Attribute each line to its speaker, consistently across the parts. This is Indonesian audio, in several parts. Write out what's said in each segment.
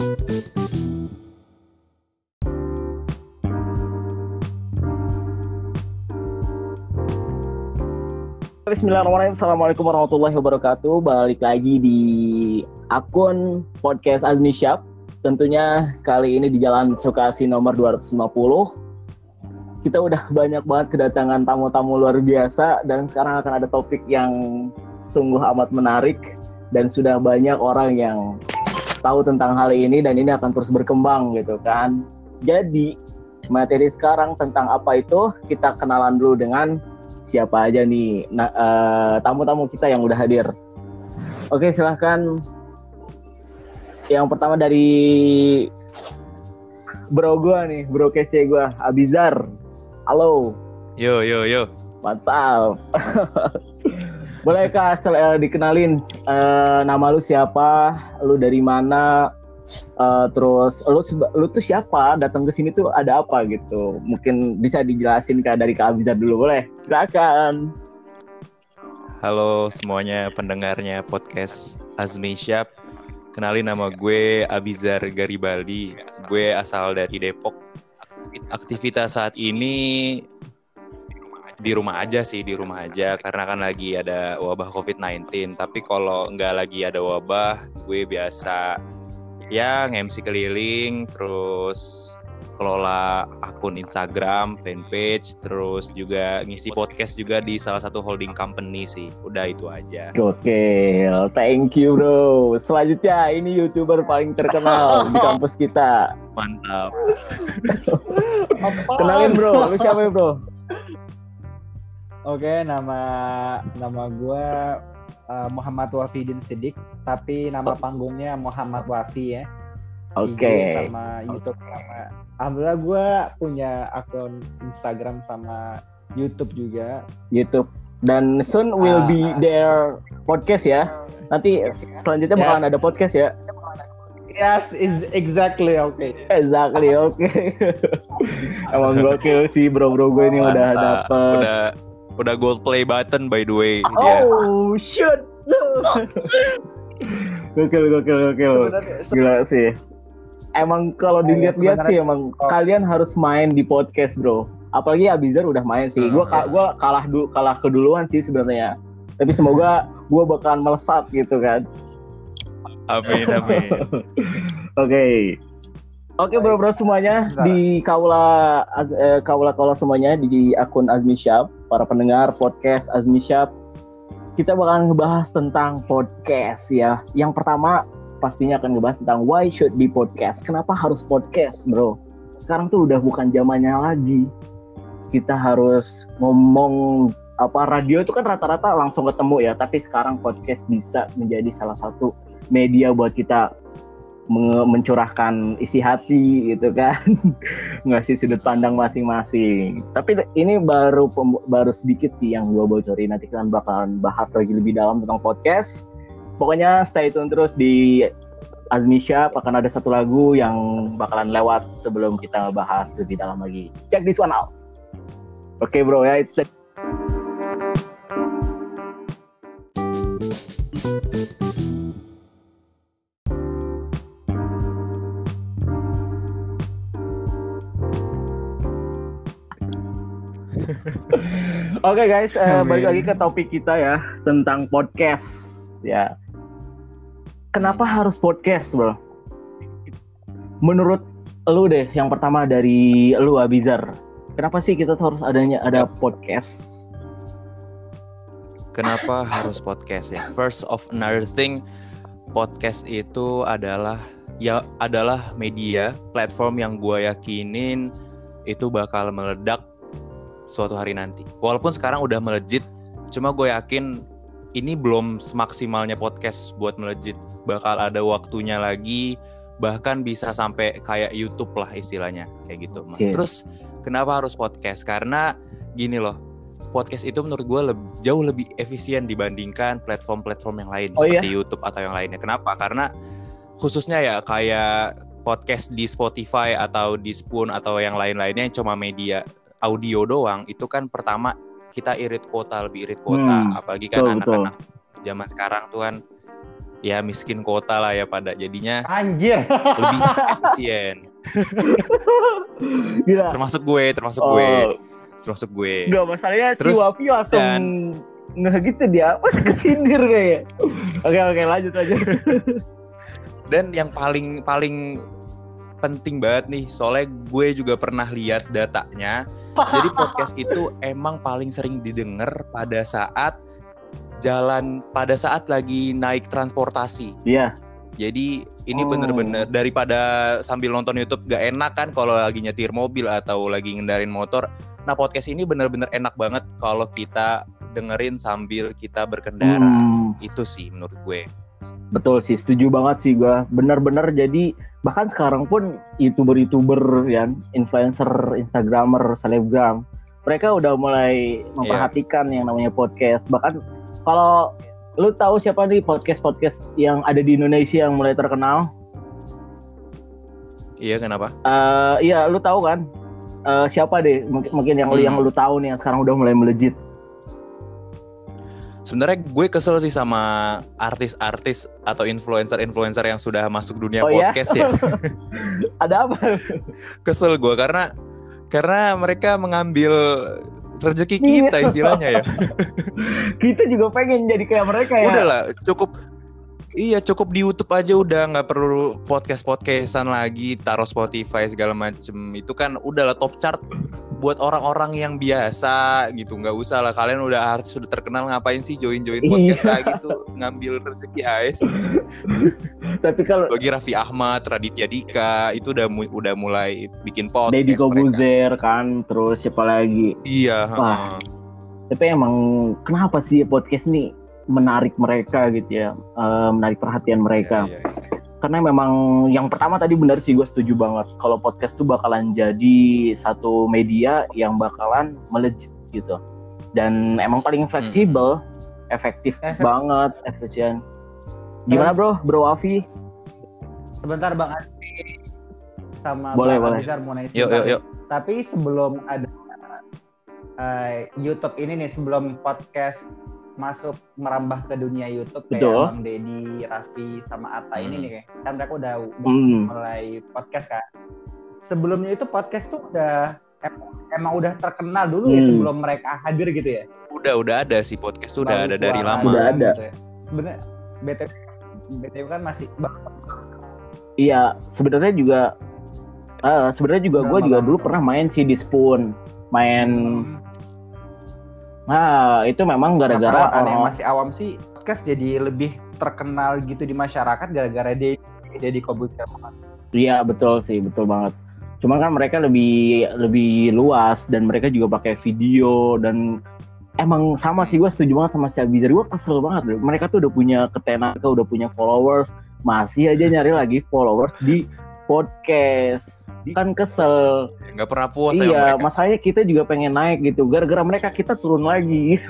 Speaker 1: Bismillahirrahmanirrahim. Assalamualaikum warahmatullahi wabarakatuh. Balik lagi di akun podcast Azmi Syap. Tentunya kali ini di Jalan Sukasi nomor 250. Kita udah banyak banget kedatangan tamu-tamu luar biasa dan sekarang akan ada topik yang sungguh amat menarik dan sudah banyak orang yang tahu tentang hal ini dan ini akan terus berkembang gitu kan. Jadi materi sekarang tentang apa itu kita kenalan dulu dengan siapa aja nih nah, uh, tamu-tamu kita yang udah hadir. Oke, silahkan. Yang pertama dari bro gua nih, bro kece gua, Abizar. Halo.
Speaker 2: Yo yo yo.
Speaker 1: Mantap. Boleh kak uh, dikenalin uh, nama lu siapa, lu dari mana, uh, terus lu lu tuh siapa datang ke sini tuh ada apa gitu. Mungkin bisa dijelasin kak dari kak Abizar dulu boleh? Silakan.
Speaker 2: Halo semuanya pendengarnya podcast Azmi Syap kenalin nama gue Abizar Garibaldi. Gue asal dari Depok. Aktivitas saat ini di rumah aja sih di rumah aja karena kan lagi ada wabah COVID-19 tapi kalau nggak lagi ada wabah gue biasa ya nge-MC keliling terus kelola akun Instagram, fanpage, terus juga ngisi podcast juga di salah satu holding company sih. Udah itu aja.
Speaker 1: Oke, thank you bro. Selanjutnya ini youtuber paling terkenal di kampus kita.
Speaker 2: Mantap.
Speaker 1: Kenalin bro, lu siapa bro?
Speaker 3: Oke, nama nama gue uh, Muhammad Wafidin Sidik, tapi nama panggungnya Muhammad Wafi ya.
Speaker 1: Oke. Okay.
Speaker 3: sama YouTube sama Alhamdulillah gue punya akun Instagram sama YouTube juga.
Speaker 1: YouTube dan soon will be ah. there podcast ya. Nanti selanjutnya yes. bakalan ada podcast ya.
Speaker 3: Yes, is exactly okay.
Speaker 1: Exactly okay. Emang gokil sih bro-bro gue ini Mantap. udah dapet.
Speaker 2: Udah udah gold play button by the way.
Speaker 1: Oh, dia. shit. gokil, gokil, gokil. Gila sih. Emang kalau iya, dilihat-lihat sih emang oh. kalian harus main di podcast, Bro. Apalagi Abizar udah main sih. Gua hmm. gua kalah dulu kalah keduluan sih sebenarnya. Tapi semoga gua bakalan melesat gitu kan.
Speaker 2: Amin, amin.
Speaker 1: Oke. okay. Oke okay, bro bro semuanya di kaula eh, kaula kaula semuanya di akun Azmi Syab para pendengar podcast Azmi Syab kita bakalan ngebahas tentang podcast ya. Yang pertama pastinya akan ngebahas tentang why should be podcast. Kenapa harus podcast, bro? Sekarang tuh udah bukan zamannya lagi. Kita harus ngomong apa radio itu kan rata-rata langsung ketemu ya, tapi sekarang podcast bisa menjadi salah satu media buat kita mencurahkan isi hati gitu kan. Ngasih sudut pandang masing-masing. Tapi ini baru baru sedikit sih yang gue bocorin. Nanti kan bakalan bahas lagi lebih dalam tentang podcast. Pokoknya stay tune terus di Azmisha. Akan ada satu lagu yang bakalan lewat sebelum kita bahas lebih dalam lagi. Check this one out. Oke okay, bro ya itu Oke okay guys, uh, balik lagi ke topik kita ya tentang podcast ya. Kenapa hmm. harus podcast, bro? Menurut lu deh, yang pertama dari lu Abizar, kenapa sih kita tuh harus adanya ada podcast?
Speaker 2: Kenapa harus podcast ya? First of another thing, podcast itu adalah ya adalah media platform yang gue yakinin itu bakal meledak suatu hari nanti. Walaupun sekarang udah melejit, cuma gue yakin ini belum semaksimalnya podcast buat melejit. Bakal ada waktunya lagi, bahkan bisa sampai kayak YouTube lah istilahnya, kayak gitu. Okay. Terus kenapa harus podcast? Karena gini loh, podcast itu menurut gue lebih, jauh lebih efisien dibandingkan platform-platform yang lain oh, seperti iya? YouTube atau yang lainnya. Kenapa? Karena khususnya ya kayak podcast di Spotify atau di Spoon atau yang lain-lainnya yang cuma media audio doang itu kan pertama kita irit kuota lebih irit kuota hmm, apalagi kan anak-anak zaman sekarang tuh kan ya miskin kota lah ya pada jadinya
Speaker 3: Anjir.
Speaker 2: lebih efisien.
Speaker 1: Gila.
Speaker 2: Termasuk gue, termasuk
Speaker 1: Oh,
Speaker 2: gue, termasuk gue.
Speaker 1: Enggak masalahnya
Speaker 2: Terus,
Speaker 1: si Wafi langsung
Speaker 2: dan-
Speaker 1: nggak gitu dia apa kesindir kayak. Oke oke lanjut aja.
Speaker 2: Dan yang paling paling penting banget nih, soalnya gue juga pernah lihat datanya. Jadi podcast itu emang paling sering didengar pada saat jalan, pada saat lagi naik transportasi.
Speaker 1: Iya.
Speaker 2: Jadi ini
Speaker 1: Oh.
Speaker 2: bener-bener daripada sambil nonton YouTube gak enak kan kalau lagi nyetir mobil atau lagi ngendarin motor. Nah podcast ini bener-bener enak banget kalau kita dengerin sambil kita berkendara.
Speaker 1: Hmm,
Speaker 2: Itu sih menurut gue.
Speaker 1: Betul sih, setuju banget sih gua. Bener-bener jadi bahkan sekarang pun youtuber-youtuber ya, influencer, instagramer, selebgram, mereka udah mulai memperhatikan yang namanya podcast. Bahkan kalau lu tahu siapa nih podcast-podcast yang ada di Indonesia yang mulai terkenal?
Speaker 2: Iya kenapa?
Speaker 1: Eh iya, lu tahu kan? Eh siapa deh? Mungkin, mungkin yang lu
Speaker 2: Hmm.
Speaker 1: yang lu tahu nih yang sekarang udah mulai melejit.
Speaker 2: Sebenarnya gue kesel sih sama artis-artis atau influencer-influencer yang sudah masuk dunia
Speaker 1: Oh, ya?
Speaker 2: podcast ya.
Speaker 1: Ada apa?
Speaker 2: Kesel gue karena karena mereka mengambil rezeki
Speaker 1: Iya.
Speaker 2: kita istilahnya ya.
Speaker 1: Kita juga pengen jadi kayak mereka ya.
Speaker 2: Udahlah, cukup Iya cukup di YouTube aja udah nggak perlu podcast podcastan lagi taruh Spotify segala macem itu kan udahlah top chart buat orang-orang yang biasa gitu nggak usah lah kalian udah harus sudah terkenal ngapain sih join join podcast
Speaker 1: Iya.
Speaker 2: lagi tuh ngambil rezeki AS
Speaker 1: Tapi kalau
Speaker 2: bagi Raffi Ahmad Raditya Dika itu udah mu- udah mulai bikin podcast
Speaker 1: Deddy. Kobuzer kan, terus siapa lagi?
Speaker 2: iya
Speaker 1: Wah.
Speaker 2: heeh.
Speaker 1: Tapi emang kenapa sih podcast ini menarik mereka gitu ya, eh, menarik perhatian mereka.
Speaker 2: Iya, iya, iya.
Speaker 1: Karena memang yang pertama tadi benar sih gue setuju banget. Kalau podcast tuh bakalan jadi satu media yang bakalan melejit gitu. Dan emang paling fleksibel, efektif
Speaker 3: Efek-
Speaker 1: banget, efisien. Gimana bro, bro Afi?
Speaker 3: Sebentar Bang Andi sama
Speaker 1: Boleh,
Speaker 3: Bang
Speaker 1: boleh.
Speaker 3: Abizar mau nanya
Speaker 2: yuk yuk yuk
Speaker 3: Tapi sebelum ada eh, YouTube ini nih, sebelum podcast masuk merambah ke dunia YouTube kayak
Speaker 1: Betul.
Speaker 3: Bang Dedi, Raffi sama Atta ini
Speaker 2: Hmm.
Speaker 3: nih, kan mereka udah, udah
Speaker 1: Hmm.
Speaker 3: mulai podcast kan. Sebelumnya itu podcast tuh udah em- emang udah terkenal dulu ya
Speaker 1: Hmm.
Speaker 3: sebelum mereka hadir gitu ya.
Speaker 2: udah udah ada sih podcast tuh udah ada dari lama
Speaker 1: Udah ada.
Speaker 3: gitu ya. Sebenarnya BTW BTW kan masih
Speaker 1: Iya, sebenarnya juga eh, sebenarnya juga gue juga dulu pernah main sih di Spoon. Main Nah, itu memang gara-gara
Speaker 3: Nah, aneh
Speaker 1: orang
Speaker 3: masih awam sih podcast jadi lebih terkenal gitu di masyarakat gara-gara Dedi Dedi Kobuzer.
Speaker 1: Iya, betul sih, betul banget. Cuma kan mereka lebih lebih luas dan mereka juga pakai video dan emang sama sih gue setuju banget sama si Abizar. Gue kesel banget loh. Mereka tuh udah punya ketenaran, udah punya followers, masih aja nyari lagi followers di podcast. Kan kesel.
Speaker 2: nggak pernah puas sama
Speaker 1: iya,
Speaker 2: mereka
Speaker 1: masalahnya kita juga pengen naik gitu. Gara-gara mereka kita turun lagi.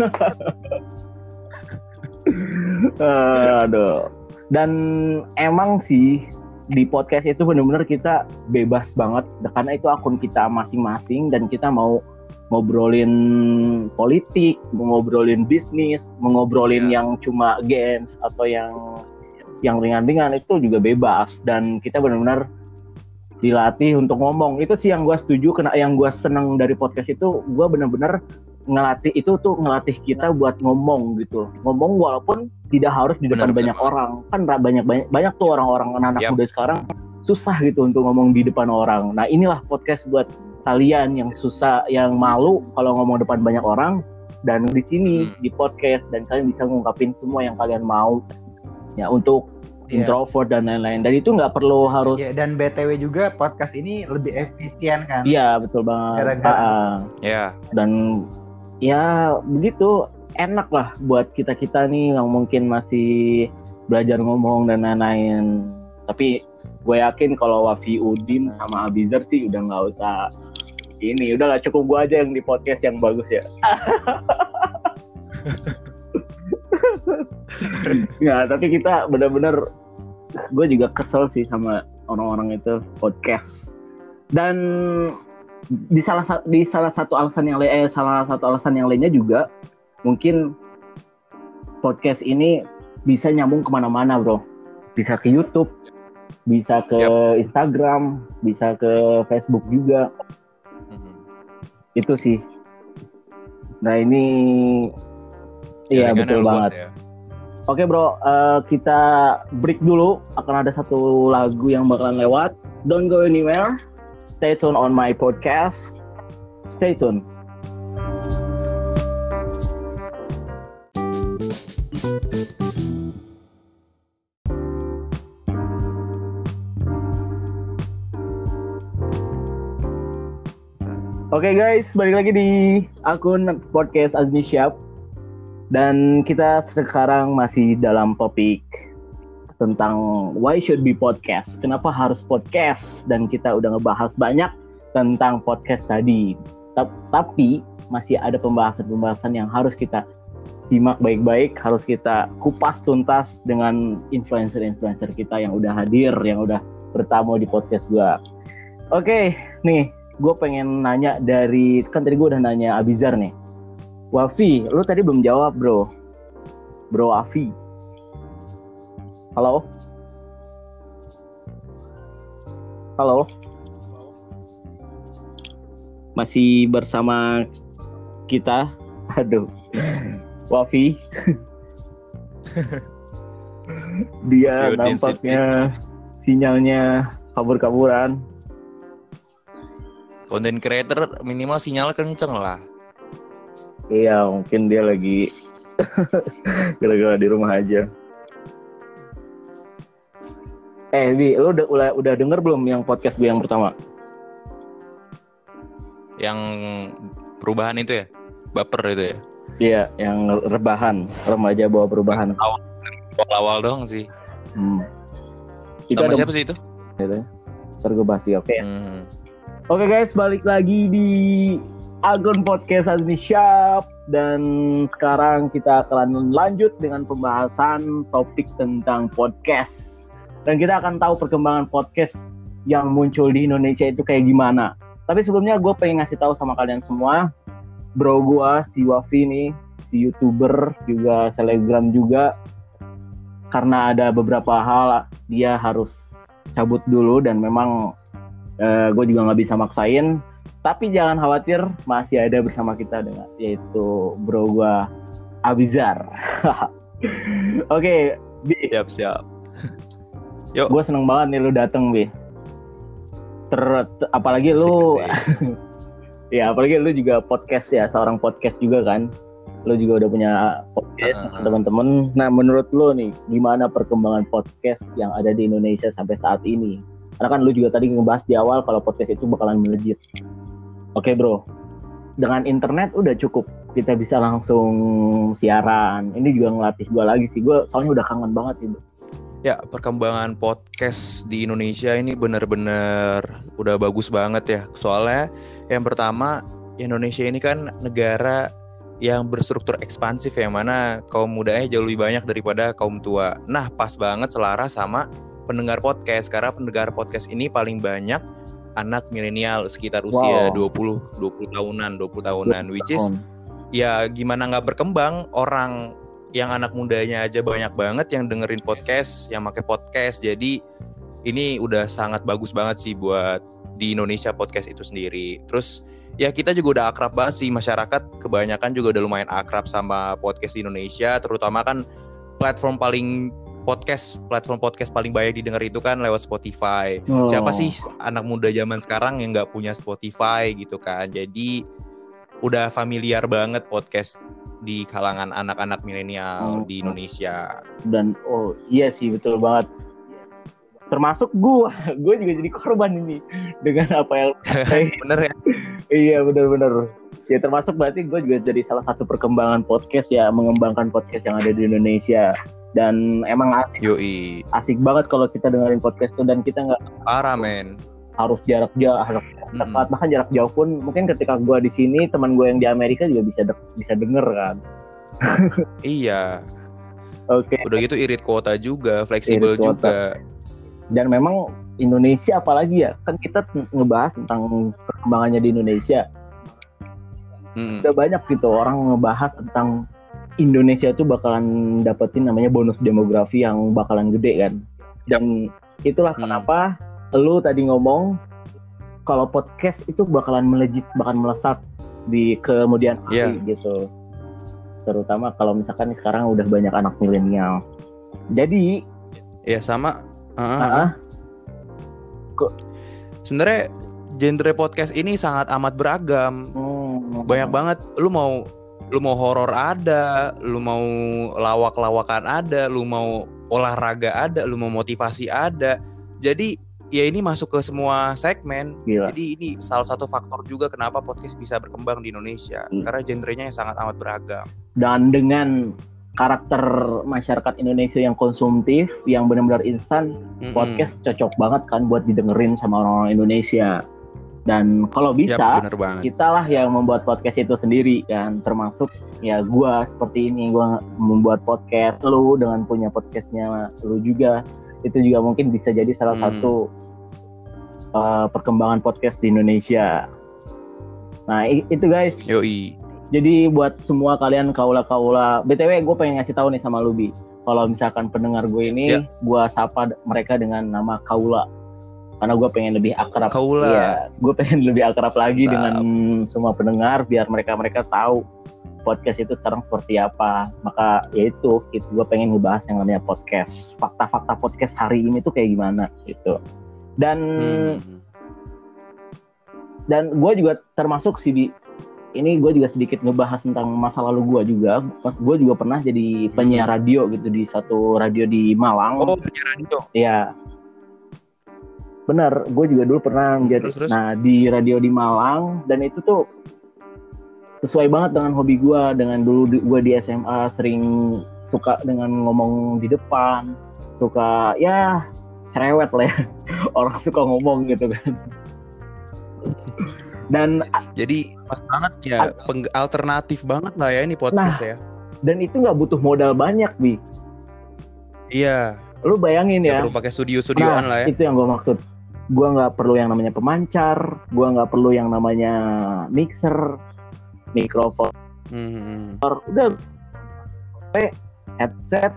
Speaker 1: Aduh. Dan emang sih di podcast itu benar-benar kita bebas banget karena itu akun kita masing-masing dan kita mau ngobrolin politik, ngobrolin bisnis, ngobrolin
Speaker 2: Iya.
Speaker 1: yang cuma games atau yang yang ringan-ringan itu juga bebas dan kita benar-benar dilatih untuk ngomong. Itu sih yang gue setuju. Kena yang gue seneng dari podcast itu gue benar-benar ngelatih itu tuh ngelatih kita buat ngomong gitu. Ngomong walaupun tidak harus di depan
Speaker 2: Benar,
Speaker 1: banyak orang. Kan banyak banyak banyak tuh orang-orang anak
Speaker 2: Yap.
Speaker 1: muda sekarang susah gitu untuk ngomong di depan orang. Nah inilah podcast buat kalian yang susah yang malu kalau ngomong depan banyak orang. Dan di sini
Speaker 2: Hmm.
Speaker 1: di podcast dan kalian bisa ngungkapin semua yang kalian mau. Ya untuk
Speaker 3: Iya.
Speaker 1: introvert dan lain-lain dan itu nggak perlu harus
Speaker 3: Iya, dan BTW juga podcast ini lebih efisien kan.
Speaker 1: Iya betul banget.
Speaker 3: Gara-gara-
Speaker 1: Ah, ah.
Speaker 2: ya
Speaker 1: dan ya begitu enak lah buat kita kita nih yang mungkin masih belajar ngomong dan lain-lain. Tapi gue yakin kalau Wafi Udin sama Abizar sih udah nggak usah ini udahlah cukup gue aja yang di podcast yang bagus ya. Nggak, tapi kita benar-benar gue juga kesel sih sama orang-orang itu podcast. Dan di salah sa- di salah satu alasan yang lain eh salah satu alasan yang lainnya juga mungkin podcast ini bisa nyambung ke mana-mana bro. Bisa ke YouTube bisa ke Instagram bisa ke Facebook juga.
Speaker 2: Mhm.
Speaker 1: itu sih. Nah ini iya betul banget.
Speaker 2: ya.
Speaker 1: Oke bro, eh, kita break dulu. Akan ada satu lagu yang bakalan lewat. Don't go anywhere. Stay tune on my podcast. Stay tune. Oke guys, balik lagi di akun podcast Azmi Syap. Dan kita sekarang masih dalam topik tentang why should be podcast. Kenapa harus podcast? Dan kita udah ngebahas banyak tentang podcast tadi. Ta- Tapi masih ada pembahasan-pembahasan yang harus kita simak baik-baik, harus kita kupas tuntas dengan influencer-influencer kita yang udah hadir, yang udah bertamu di podcast gua. Oke, nih, gue pengen nanya dari kan tadi gue udah nanya Abizar nih. Wafi, lu tadi belum jawab, bro. Bro Wafi. Halo? Halo? Masih bersama kita? Aduh. Wafi. Dia nampaknya sinyalnya kabur-kaburan.
Speaker 2: Content creator minimal sinyal kenceng lah.
Speaker 1: Iya, mungkin dia lagi gara-gara di rumah aja. Eh, Bi, lu udah, udah, udah denger belum yang podcast gue yang pertama?
Speaker 2: Yang perubahan itu ya, baper itu ya.
Speaker 1: Iya, yang rebahan, remaja bawa perubahan.
Speaker 2: Awal-awal dong sih.
Speaker 1: Hmm. Itu
Speaker 2: Nama
Speaker 1: ada
Speaker 2: siapa sih itu?
Speaker 1: Ntar gue bahas ya, oke.
Speaker 2: Hmm.
Speaker 1: Oke guys, balik lagi di akun podcast Azmi Shop dan sekarang kita akan lanjut dengan pembahasan topik tentang podcast. Dan kita akan tahu perkembangan podcast yang muncul di Indonesia itu kayak gimana. Tapi sebelumnya gue pengen ngasih tahu sama kalian semua, bro gue si Wafi nih, si youtuber juga selebgram juga, karena ada beberapa hal dia harus cabut dulu dan memang gue juga nggak bisa maksain tapi jangan khawatir masih ada bersama kita dengan yaitu bro gue Abizar. Oke Bi.
Speaker 2: Siap siap.
Speaker 1: gue seneng banget nih lu dateng Bi. Ter t- apalagi
Speaker 2: Asik,
Speaker 1: lu ya apalagi lu juga podcast ya seorang podcast juga kan. Lu juga udah punya podcast
Speaker 2: Ah.
Speaker 1: teman-teman nah menurut lu nih gimana perkembangan podcast yang ada di Indonesia sampai saat ini? Karena kan lu juga tadi ngebahas di awal kalau podcast itu bakalan melejit oke bro. Dengan internet udah cukup. Kita bisa langsung siaran. Ini juga ngelatih gua lagi sih. Gua soalnya udah kangen banget itu
Speaker 2: Ya, perkembangan podcast di Indonesia ini bener-bener udah bagus banget ya. Soalnya yang pertama, Indonesia ini kan negara yang berstruktur ekspansif yang mana kaum mudanya jauh lebih banyak daripada kaum tua. Nah, pas banget selaras sama pendengar podcast karena pendengar podcast ini paling banyak anak milenial sekitar usia
Speaker 1: Wow.
Speaker 2: 20 20 tahunan, 20 tahunan which is ya gimana nggak berkembang orang yang anak mudanya aja banyak banget yang dengerin podcast, yang pakai podcast. Jadi ini udah sangat bagus banget sih buat di Indonesia podcast itu sendiri. Terus ya kita juga udah akrab banget sih masyarakat kebanyakan juga udah lumayan akrab sama podcast di Indonesia, terutama kan platform paling podcast, platform podcast paling banyak didengar itu kan lewat Spotify.
Speaker 1: Oh.
Speaker 2: Siapa sih anak muda zaman sekarang yang nggak punya Spotify gitu kan? Jadi udah familiar banget podcast di kalangan anak-anak milenial
Speaker 1: Oh.
Speaker 2: di Indonesia.
Speaker 1: dan oh iya sih betul banget termasuk gua gua juga jadi korban ini dengan apa yang
Speaker 2: Bener ya?
Speaker 1: iya benar-benar ya termasuk berarti gue juga jadi salah satu perkembangan podcast ya mengembangkan podcast yang ada di Indonesia dan emang asik
Speaker 2: Yoi.
Speaker 1: asik banget kalau kita dengerin podcast tuh dan kita nggak
Speaker 2: Parah men.
Speaker 1: harus jarak jauh harus dekat bahkan jarak jauh pun mungkin ketika gue di sini teman gue yang di Amerika juga bisa dek- bisa denger kan
Speaker 2: Iya.
Speaker 1: oke
Speaker 2: Udah gitu irit kuota juga, fleksibel
Speaker 1: Irit kuota.
Speaker 2: juga.
Speaker 1: dan memang Indonesia apalagi ya kan kita ngebahas tentang perkembangannya di Indonesia
Speaker 2: Mm-mm.
Speaker 1: udah banyak gitu orang ngebahas tentang Indonesia tuh bakalan dapetin namanya bonus demografi yang bakalan gede kan. Dan itulah
Speaker 2: Hmm.
Speaker 1: kenapa lu tadi ngomong kalau podcast itu bakalan melejit, bakalan melesat di kemudian hari gitu. Terutama kalau misalkan sekarang udah banyak anak milenial. Jadi,
Speaker 2: Ya sama. Heeh.
Speaker 1: ah,
Speaker 2: Sebenarnya genre podcast ini sangat amat beragam.
Speaker 1: hmm,
Speaker 2: Banyak banget. Lu mau lu mau horor ada, lu mau lawak-lawakan ada, lu mau olahraga ada, lu mau motivasi ada. Jadi ya ini masuk ke semua segmen.
Speaker 1: Gila.
Speaker 2: Jadi ini salah satu faktor juga kenapa podcast bisa berkembang di Indonesia
Speaker 1: Hmm.
Speaker 2: karena genrenya yang sangat amat beragam.
Speaker 1: dan dengan karakter masyarakat Indonesia yang konsumtif, yang benar-benar instan,
Speaker 2: Mm-mm.
Speaker 1: podcast cocok banget kan buat didengerin sama orang-orang Indonesia. Dan kalau bisa,
Speaker 2: banget.
Speaker 1: kita lah yang membuat podcast itu sendiri kan, termasuk ya gua seperti ini, gua membuat podcast, lu dengan punya podcastnya lu juga, itu juga mungkin bisa jadi salah
Speaker 2: Hmm.
Speaker 1: satu uh, perkembangan podcast di Indonesia. Nah itu guys.
Speaker 2: Yoi.
Speaker 1: Jadi buat semua kalian kaula-kaula, BTW gue pengen ngasih tahu nih sama Lubi. Kalau misalkan pendengar gue ini,
Speaker 2: Ya.
Speaker 1: gue sapa mereka dengan nama kaula. Karena gue pengen lebih akrab.
Speaker 2: Kaula.
Speaker 1: Iya, gue pengen lebih akrab lagi dengan semua pendengar biar mereka-mereka tahu podcast itu sekarang seperti apa. Maka ya itu, gue pengen ngebahas yang namanya podcast. Fakta-fakta podcast hari ini tuh kayak gimana gitu. Dan
Speaker 2: Hmm.
Speaker 1: dan gue juga termasuk sih di ini gue juga sedikit ngebahas tentang masa lalu gue juga pas gue juga pernah jadi penyiar radio gitu di satu radio di Malang
Speaker 2: Oh, penyiar radio.
Speaker 1: ya bener gue juga dulu pernah menjadi
Speaker 2: Terus, terus?
Speaker 1: nah di radio di Malang dan itu tuh sesuai banget dengan hobi gue dengan dulu gue di SMA sering suka dengan ngomong di depan suka ya cerewet lah ya. Orang suka ngomong gitu kan. Dan
Speaker 2: Jadi pas banget ya, peng- alternatif banget lah ya ini podcast ya.
Speaker 1: dan itu nggak butuh modal banyak bi.
Speaker 2: Iya,
Speaker 1: lu bayangin
Speaker 2: nggak
Speaker 1: ya.
Speaker 2: perlu pakai studio-studioan lah ya.
Speaker 1: itu yang gue maksud gue nggak perlu yang namanya pemancar gue nggak perlu yang namanya mixer mikrofon
Speaker 2: Hmm.
Speaker 1: udah pakai headset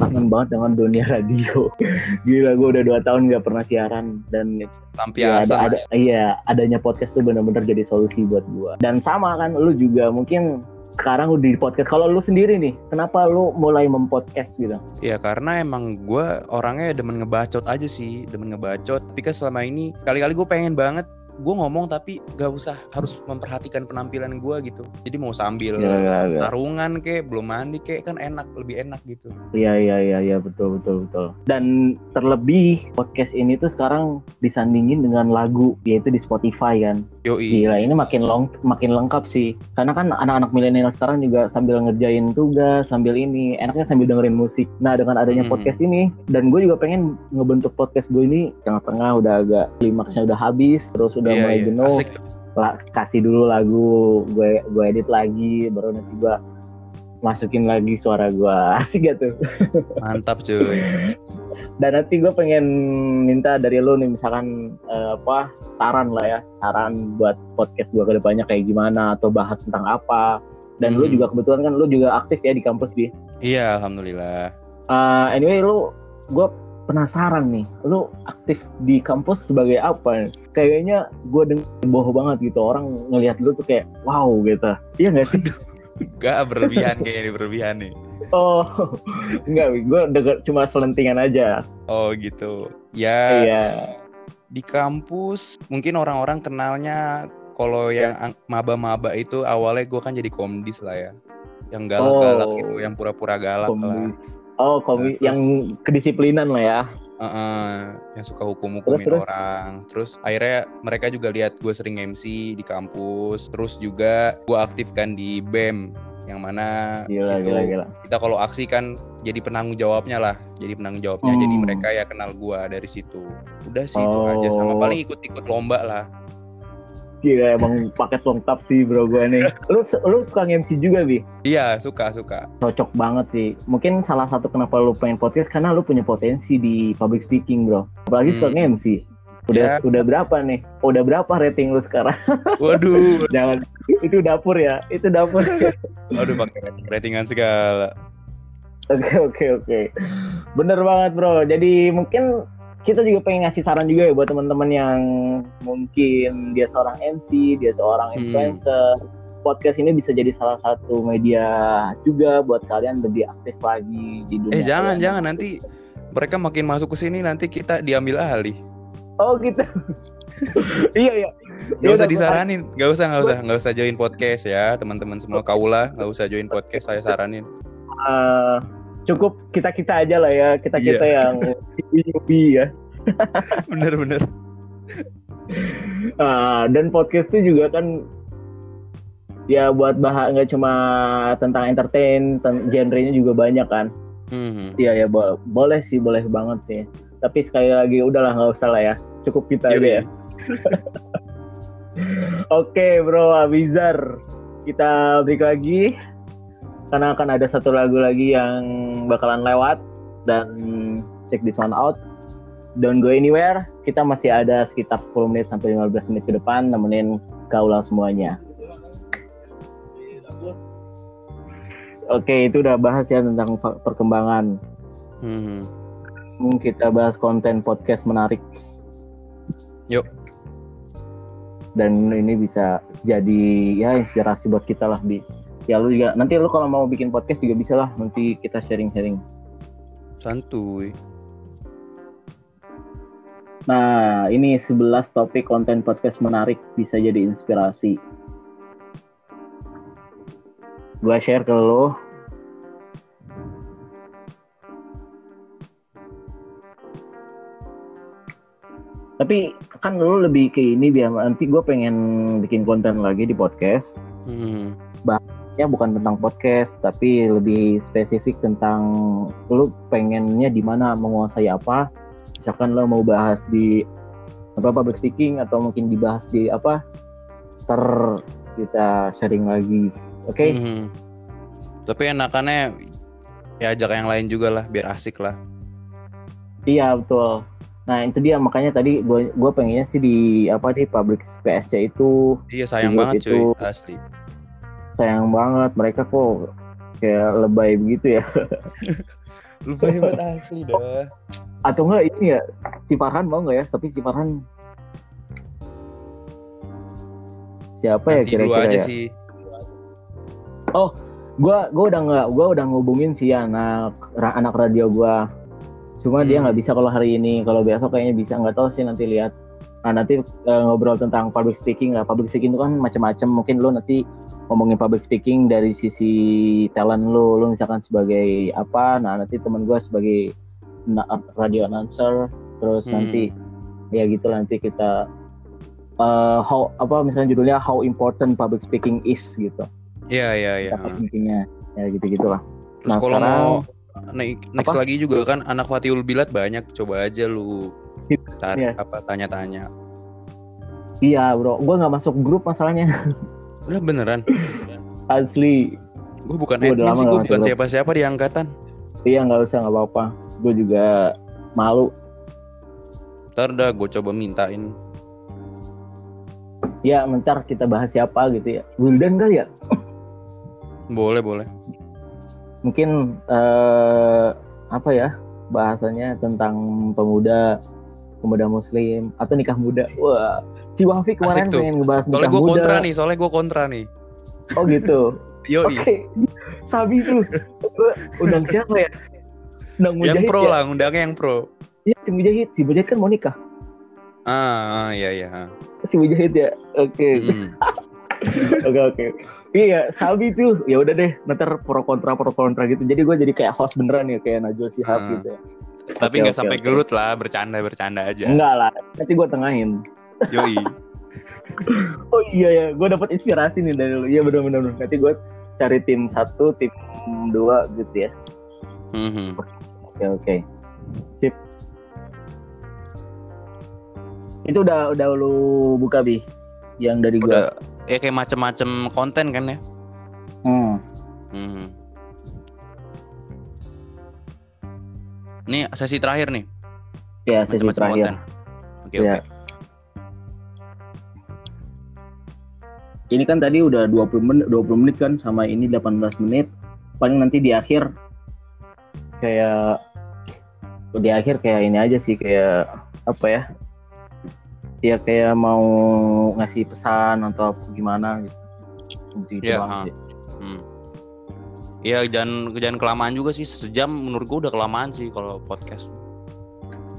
Speaker 1: kangen banget dengan dunia radio gila gue udah dua tahun nggak pernah siaran dan ya,
Speaker 2: Lampiasan.
Speaker 1: ada, ada iya adanya podcast tuh bener-bener jadi solusi buat gue dan sama kan lu juga mungkin sekarang udah di podcast kalau lu sendiri nih kenapa lu mulai mempodcast gitu
Speaker 2: Ya karena emang gue orangnya demen ngebacot aja sih, demen ngebacot. Tapi kan selama ini kali-kali gue pengen banget gue ngomong tapi gak usah harus memperhatikan penampilan gue gitu. Jadi mau sambil
Speaker 1: gila, gila.
Speaker 2: tarungan kek, belum mandi kek kan enak, lebih enak gitu.
Speaker 1: Iya iya iya iya betul betul betul. Dan terlebih podcast ini tuh sekarang disandingin dengan lagu yaitu di Spotify kan.
Speaker 2: Yoi.
Speaker 1: Gila ini makin long makin lengkap sih. Karena kan anak-anak milenial sekarang juga sambil ngerjain tugas, sambil ini enaknya sambil dengerin musik. Nah dengan adanya
Speaker 2: Hmm.
Speaker 1: podcast ini dan gue juga pengen ngebentuk podcast gue ini tengah-tengah udah agak klimaksnya udah habis, terus udah
Speaker 2: Iya,
Speaker 1: mulai
Speaker 2: iya.
Speaker 1: jenuh
Speaker 2: Asik.
Speaker 1: la- kasih dulu lagu gue gue edit lagi baru nanti gue masukin lagi suara gue asik gak tuh
Speaker 2: Mantap cuy.
Speaker 1: dan nanti gue pengen minta dari lo nih misalkan eh, apa saran lah ya saran buat podcast gue ke depannya kayak gimana atau bahas tentang apa dan
Speaker 2: Hmm.
Speaker 1: juga kebetulan kan lu juga aktif ya di kampus di
Speaker 2: Iya, alhamdulillah.
Speaker 1: Eh, anyway lu gue penasaran nih lu aktif di kampus sebagai apa? Kayaknya gue denger bohong banget gitu orang ngelihat lu tuh kayak wow gitu. Iya gak sih?
Speaker 2: Gak berlebihan kayak ini berlebihan nih.
Speaker 1: oh enggak gue denger cuma selentingan aja.
Speaker 2: Oh gitu. Ya
Speaker 1: iya.
Speaker 2: di kampus mungkin orang-orang kenalnya kalau yang ang- maba-maba itu awalnya gue kan jadi komdis lah ya. Yang galak-galak
Speaker 1: Oh.
Speaker 2: gitu yang pura-pura galak lah.
Speaker 1: Komis oh komis
Speaker 2: Nah, terus-
Speaker 1: yang kedisiplinan lah ya.
Speaker 2: Heeh, yang suka hukum-hukumin
Speaker 1: Terus,
Speaker 2: orang. Terus akhirnya mereka juga lihat gue sering MC di kampus. Terus juga gue aktifkan di BEM yang mana
Speaker 1: gila
Speaker 2: itu
Speaker 1: gila gila.
Speaker 2: kita kalau aksi kan jadi penanggung jawabnya lah. Jadi penanggung jawabnya. Jadi
Speaker 1: Hmm.
Speaker 2: mereka ya kenal gua dari situ. Udah sih itu aja. Sama
Speaker 1: Oh.
Speaker 2: paling ikut-ikut lomba lah
Speaker 1: gila emang paket lengkap sih bro gue nih lu lu suka MC juga bi
Speaker 2: iya suka suka
Speaker 1: cocok banget sih. Mungkin salah satu kenapa lu pengen podcast karena lu punya potensi di public speaking, bro. Apalagi suka
Speaker 2: Hmm.
Speaker 1: nge-MC. Udah
Speaker 2: Ya.
Speaker 1: udah berapa nih? Udah berapa rating lu sekarang?
Speaker 2: Waduh,
Speaker 1: Jangan itu dapur ya. Itu dapur.
Speaker 2: aduh pakai ratingan segala.
Speaker 1: Oke oke oke. Bener banget bro. Jadi mungkin kita juga pengen ngasih saran juga ya buat teman-teman yang mungkin dia seorang MC, dia seorang
Speaker 2: Hmm.
Speaker 1: influencer. Podcast ini bisa jadi salah satu media juga buat kalian lebih aktif lagi di dunia.
Speaker 2: Eh jangan
Speaker 1: kalian.
Speaker 2: jangan nanti mereka makin masuk ke sini nanti kita diambil alih.
Speaker 1: Oh gitu. iya iya.
Speaker 2: Gak usah disaranin, gak usah gak usah gak usah join podcast ya teman-teman semua kaula gak usah join podcast saya saranin.
Speaker 1: eh, cukup kita kita aja lah ya kita kita
Speaker 2: Iya.
Speaker 1: yang newbie ya.
Speaker 2: Bener bener.
Speaker 1: Ah, dan podcast itu juga kan ya buat bahas nggak cuma tentang entertain, ten- genrenya juga banyak kan.
Speaker 2: Mhm.
Speaker 1: Iya ya bo- boleh sih, boleh banget sih. Tapi sekali lagi udahlah nggak usah lah ya, cukup kita
Speaker 2: Yoi.
Speaker 1: aja ya. Oke bro Abizar, kita break lagi karena akan ada satu lagu lagi yang bakalan lewat dan check this one out. Don't go anywhere. Kita masih ada sekitar 10 menit sampai 15 menit ke depan nemenin kaulah semuanya. Oke, itu udah bahas ya tentang perkembangan.
Speaker 2: Mhm.
Speaker 1: Hmm, kita bahas konten podcast menarik.
Speaker 2: Yuk.
Speaker 1: Dan ini bisa jadi ya inspirasi buat kita lah bi. Ya lu juga nanti lu kalau mau bikin podcast juga bisa lah nanti kita sharing-sharing.
Speaker 2: Santuy.
Speaker 1: Nah, ini 11 topik konten podcast menarik bisa jadi inspirasi. Gua share ke lo. Tapi kan lu lebih ke ini biar nanti gue pengen bikin konten lagi di podcast.
Speaker 2: Mhm.
Speaker 1: Ya bukan tentang podcast, tapi lebih spesifik tentang lu pengennya di mana menguasai apa. Misalkan lo mau bahas di apa public speaking atau mungkin dibahas di apa ter kita sharing lagi. Oke?
Speaker 2: Mhm. Tapi enakannya ya ajak yang lain juga lah biar asik lah.
Speaker 1: Iya betul. Nah itu dia makanya tadi gue gue pengennya sih di apa di public PSC itu
Speaker 2: Iya sayang banget cuy
Speaker 1: itu-
Speaker 2: asli.
Speaker 1: Sayang banget mereka kok kayak lebay begitu ya.
Speaker 2: Lupa hebat asli dah.
Speaker 1: Atau enggak ini ya si Farhan mau nggak ya? Tapi si Farhan siapa ya
Speaker 2: Nanti dulu
Speaker 1: kira-kira ya?
Speaker 2: sih.
Speaker 1: Gua gua udah nggak gua udah ngubungin si anak ra- anak radio gua. Cuma dia
Speaker 2: Hmm.
Speaker 1: nggak bisa kalau hari ini. Kalau besok kayaknya bisa nggak tahu sih nanti lihat. Nah nanti eh, ngobrol tentang public speaking lah. Public speaking itu kan macam-macam. Mungkin lo nanti ngomongin public speaking dari sisi talent lo. Lo misalkan sebagai apa? Nah nanti temen gua sebagai radio announcer. Terus
Speaker 2: Hmm.
Speaker 1: nanti ya gitu nanti kita eh, how apa misalnya judulnya how important public speaking is gitu.
Speaker 2: Iya iya iya.
Speaker 1: Pentingnya ya gitu gitulah.
Speaker 2: Terus
Speaker 1: Nah,
Speaker 2: kalau
Speaker 1: sekarang-
Speaker 2: mau naik next
Speaker 1: Apa?
Speaker 2: lagi juga kan anak Fatihul Bilat banyak coba aja lu
Speaker 1: Iya.
Speaker 2: apa tanya-tanya.
Speaker 1: Iya bro, gue nggak masuk grup masalahnya
Speaker 2: Udah beneran.
Speaker 1: asli.
Speaker 2: Gue bukan
Speaker 1: Gua
Speaker 2: admin sih, gue bukan siapa-siapa di angkatan.
Speaker 1: Iya nggak usah nggak apa-apa. Gue juga malu.
Speaker 2: Ntar dah gue coba mintain.
Speaker 1: Ya mentar kita bahas siapa gitu ya. Wildan kali ya.
Speaker 2: Boleh boleh.
Speaker 1: Mungkin eh, apa ya bahasanya tentang pemuda pemuda muslim atau nikah muda. Wah, si Wafi kemarin
Speaker 2: Asik tuh.
Speaker 1: pengen ngebahas
Speaker 2: Soalnya
Speaker 1: nikah
Speaker 2: gue
Speaker 1: muda.
Speaker 2: kontra nih, soalnya gue kontra nih.
Speaker 1: Oh gitu.
Speaker 2: Yoi.
Speaker 1: Oke. Sabi tuh. Gua undang siapa ya? Undang
Speaker 2: Yang
Speaker 1: Mujahid
Speaker 2: pro
Speaker 1: ya?
Speaker 2: lah, undangnya yang pro.
Speaker 1: Iya, si Mujahid. Si Mujahid kan mau nikah.
Speaker 2: Ah, ah, iya iya.
Speaker 1: Si Mujahid ya. Oke. Oke oke. Iya, Sabi tuh. Ya udah deh, nanti pro kontra pro kontra gitu. Jadi gue jadi kayak host beneran ya kayak Najwa Shihab
Speaker 2: Ah.
Speaker 1: gitu. ya.
Speaker 2: Tapi nggak
Speaker 1: oke,
Speaker 2: sampai
Speaker 1: oke.
Speaker 2: gelut lah, bercanda-bercanda aja.
Speaker 1: Enggak lah, nanti gue tengahin.
Speaker 2: Yoi.
Speaker 1: Oh iya ya, gue dapat inspirasi nih dari lu. Iya benar-benar. Nanti gue cari tim satu, tim dua gitu ya.
Speaker 2: Mhm.
Speaker 1: Oke oke. Sip. Itu udah udah lu buka bi, yang dari gue.
Speaker 2: Ya kayak macem-macem konten kan ya.
Speaker 1: Hmm.
Speaker 2: Mhm. Ini sesi terakhir nih,
Speaker 1: Ya sesi
Speaker 2: macam-macam
Speaker 1: terakhir.
Speaker 2: konten. Oke
Speaker 1: Ya.
Speaker 2: oke.
Speaker 1: Ini kan tadi udah 20 menit 20 menit kan sama ini 18 menit. Paling nanti di akhir kayak di akhir kayak ini aja sih kayak apa ya? Ya kayak mau ngasih pesan atau apa gimana gitu. Gitu,
Speaker 2: Iya, ha. Hmm. Iya jangan jangan kelamaan juga sih sejam menurut gue udah kelamaan sih kalau podcast.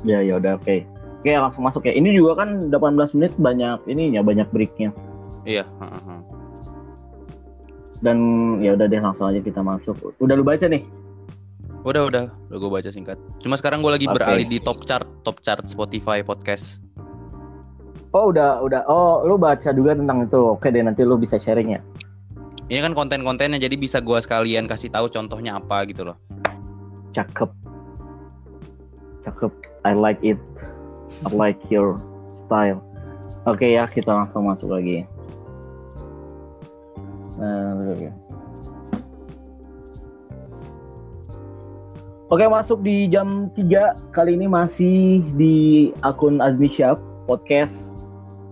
Speaker 1: Ya ya udah oke. Oke langsung masuk ya. Ini juga kan 18 menit banyak ininya banyak breaknya.
Speaker 2: Iya.
Speaker 1: Dan ya udah deh langsung aja kita masuk. Udah lu baca nih?
Speaker 2: Udah udah udah gue baca singkat. Cuma sekarang gue lagi
Speaker 1: Oke.
Speaker 2: beralih di top chart top chart Spotify podcast.
Speaker 1: Oh udah udah. Oh lu baca juga tentang itu. Oke deh nanti lu bisa sharing ya.
Speaker 2: Ini kan konten-kontennya jadi bisa gue sekalian kasih tahu contohnya apa gitu loh.
Speaker 1: Cakep. Cakep. I like it. I like your style. Oke ya kita langsung masuk lagi. Nah, oke. Oke. Masuk di jam 3 kali ini masih di akun Azmi Syaf podcast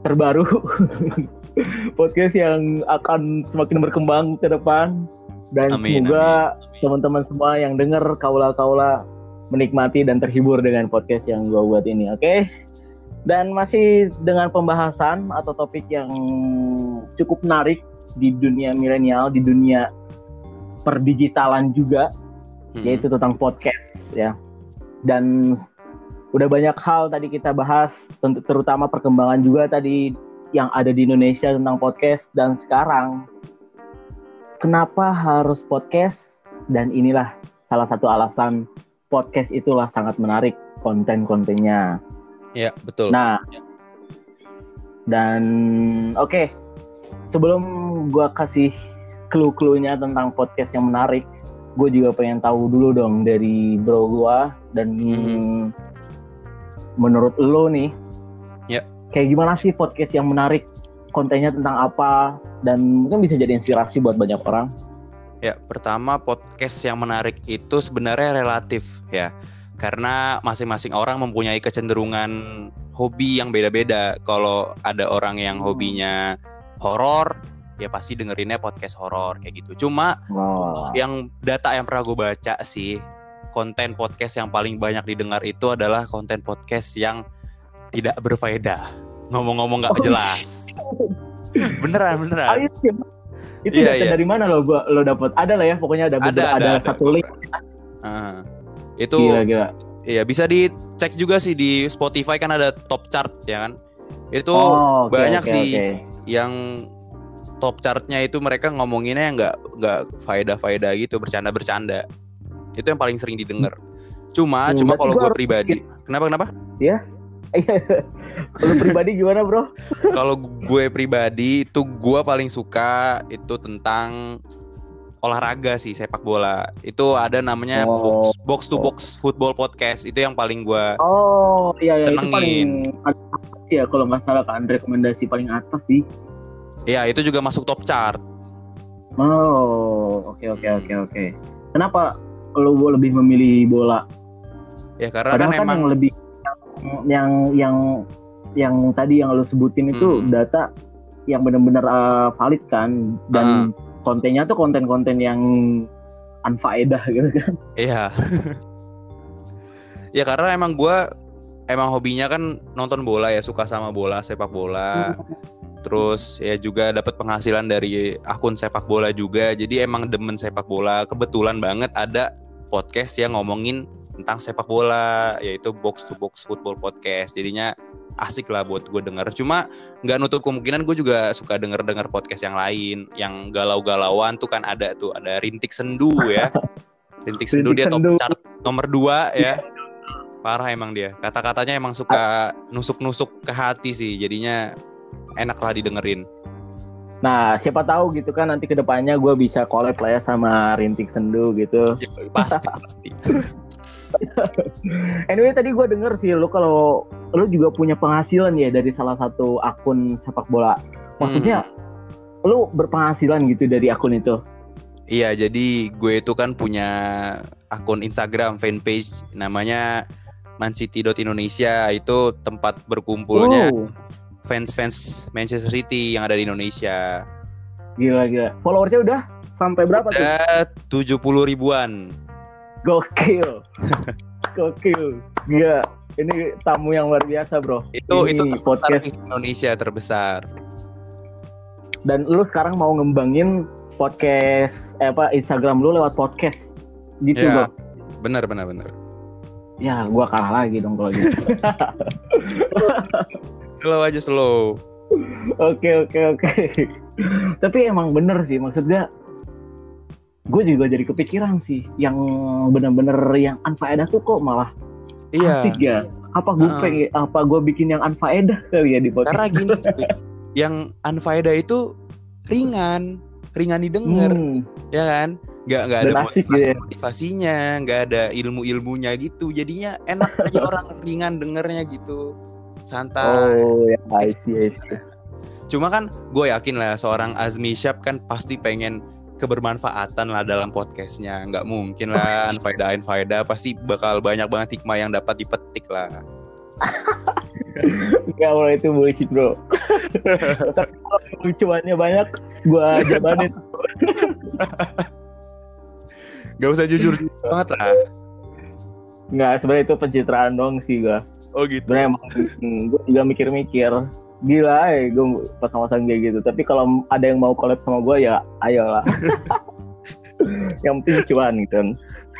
Speaker 1: terbaru. Podcast yang akan semakin berkembang ke depan. Dan
Speaker 2: Amin,
Speaker 1: semoga teman-teman semua yang dengar kaula-kaula menikmati dan terhibur dengan podcast yang gue buat ini oke? Dan masih dengan pembahasan atau topik yang cukup menarik di dunia milenial di dunia perdigitalan juga
Speaker 2: Hmm.
Speaker 1: yaitu tentang podcast ya. Dan udah banyak hal tadi kita bahas terutama perkembangan juga tadi yang ada di Indonesia tentang podcast dan sekarang kenapa harus podcast dan inilah salah satu alasan podcast itulah sangat menarik konten-kontennya.
Speaker 2: Iya betul.
Speaker 1: Nah, dan oke, sebelum gua kasih clue-cluenya tentang podcast yang menarik, gue juga pengen tahu dulu dong dari bro gua dan
Speaker 2: Mhm.
Speaker 1: menurut lo nih,
Speaker 2: Ya.
Speaker 1: kayak gimana sih podcast yang menarik? Kontennya tentang apa? Dan mungkin bisa jadi inspirasi buat banyak orang.
Speaker 2: Ya, pertama podcast yang menarik itu sebenarnya relatif ya. Karena masing-masing orang mempunyai kecenderungan hobi yang beda-beda. Kalau ada orang yang hobinya horor, ya pasti dengerinnya podcast horor kayak gitu. Cuma
Speaker 1: Wah.
Speaker 2: yang data yang pernah gue baca sih, konten podcast yang paling banyak didengar itu adalah konten podcast yang tidak berfaedah. Ngomong-ngomong nggak
Speaker 1: Oh.
Speaker 2: jelas. beneran, beneran.
Speaker 1: Ayo, itu
Speaker 2: Iya,
Speaker 1: data
Speaker 2: iya.
Speaker 1: dari mana lo gua lo dapat? Ada lah ya, pokoknya ada
Speaker 2: Ada, ada,
Speaker 1: ada,
Speaker 2: ada.
Speaker 1: satu link.
Speaker 2: Ah. itu
Speaker 1: Gila gila.
Speaker 2: Iya bisa dicek juga sih di Spotify kan ada top chart ya kan. Itu
Speaker 1: Oh, oke,
Speaker 2: banyak
Speaker 1: oke,
Speaker 2: sih
Speaker 1: oke.
Speaker 2: yang top chartnya itu mereka ngomonginnya nggak nggak faedah-faedah gitu bercanda-bercanda. Itu yang paling sering didengar. Cuma
Speaker 1: Hmm,
Speaker 2: cuma kalau
Speaker 1: gua
Speaker 2: gue pribadi, kenapa kenapa?
Speaker 1: Kalau pribadi gimana bro?
Speaker 2: kalau gue pribadi itu gue paling suka itu tentang olahraga sih sepak bola. Itu ada namanya
Speaker 1: Oh.
Speaker 2: box, box to box football podcast. Itu yang paling gue
Speaker 1: Oh iya iya itu
Speaker 2: Senengin.
Speaker 1: paling atas ya kalau nggak salah kan rekomendasi paling atas sih.
Speaker 2: ya itu juga masuk top chart.
Speaker 1: Oh oke oke
Speaker 2: Hmm.
Speaker 1: oke oke. Kenapa lo lebih memilih bola?
Speaker 2: Ya karena
Speaker 1: Padahal
Speaker 2: kan
Speaker 1: kan
Speaker 2: emang
Speaker 1: yang lebih yang yang yang tadi yang lo sebutin itu
Speaker 2: Hmm.
Speaker 1: data yang benar-benar uh, valid kan dan kontennya tuh konten-konten yang unfaedah gitu kan.
Speaker 2: Iya. ya karena emang gua emang hobinya kan nonton bola ya, suka sama bola, sepak bola. Terus ya juga dapat penghasilan dari akun sepak bola juga. Jadi emang demen sepak bola. Kebetulan banget ada podcast yang ngomongin tentang sepak bola, yaitu Box to Box Football Podcast. Jadinya asik lah buat gue denger. Cuma nggak nutup kemungkinan gue juga suka denger-denger podcast yang lain, yang galau-galauan tuh kan ada tuh, ada Rintik Sendu ya. Rintik Sendu
Speaker 1: Rintik
Speaker 2: dia top chart nomor 2 ya. Parah emang dia. Kata-katanya emang suka nusuk-nusuk ke hati sih. Jadinya enak lah didengerin.
Speaker 1: Nah siapa tahu gitu kan nanti ke depannya gue bisa collab lah ya sama Rintik Sendu gitu.
Speaker 2: Ya, pasti pasti.
Speaker 1: Anyway tadi gue denger sih lu kalau lu juga punya penghasilan ya dari salah satu akun sepak bola. Maksudnya lu berpenghasilan gitu dari akun itu.
Speaker 2: Iya, jadi gue itu kan punya akun Instagram fanpage namanya mancity.indonesia itu tempat berkumpulnya
Speaker 1: Wow.
Speaker 2: fans-fans Manchester City yang ada di Indonesia.
Speaker 1: Gila gila. Followersnya udah sampai berapa tuh?
Speaker 2: Udah 70 ribuan.
Speaker 1: Gokil. Gokil. Gila. Ini tamu yang luar biasa, Bro.
Speaker 2: Itu
Speaker 1: Ini
Speaker 2: itu
Speaker 1: podcast
Speaker 2: Indonesia terbesar.
Speaker 1: dan lu sekarang mau ngembangin podcast eh, apa Instagram lu lewat podcast. Gitu,
Speaker 2: Iya.
Speaker 1: Bro.
Speaker 2: Benar benar benar.
Speaker 1: Ya, gua kalah lagi dong kalau gitu.
Speaker 2: Slow aja slow.
Speaker 1: Oke oke oke. Tapi emang bener sih maksudnya gue juga jadi kepikiran sih yang bener-bener yang unfaedah tuh kok malah
Speaker 2: Iya.
Speaker 1: asik ya. Apa gue
Speaker 2: Heeh.
Speaker 1: pengen apa gue bikin yang unfaedah kali ya di podcast?
Speaker 2: Karena gini, yang unfaedah itu ringan, ringan didengar,
Speaker 1: Hmm,
Speaker 2: ya kan? Nggak nggak ada
Speaker 1: asik gitu ya.
Speaker 2: motivasinya, nggak ada ilmu ilmunya gitu. Jadinya enak aja orang ringan dengernya gitu, santai.
Speaker 1: Oh ya, I see, I see.
Speaker 2: Cuma kan gue yakin lah seorang Azmi Syab kan pasti pengen kebermanfaatan lah dalam podcastnya. Nggak mungkin lah unfaedah unfaedah pasti bakal banyak banget hikmah yang dapat dipetik lah.
Speaker 1: Enggak bro itu bullshit bro. Tapi kalau cuannya banyak, gue jabanin.
Speaker 2: Gak usah jujur banget lah.
Speaker 1: Enggak, sebenarnya itu pencitraan dong sih gue.
Speaker 2: Oh gitu.
Speaker 1: Sebenarnya emang gue juga mikir-mikir. Gila ya gue pasang-pasang kayak gitu. Tapi kalau ada yang mau collab sama gue ya ayolah. yang penting cuan gitu kan.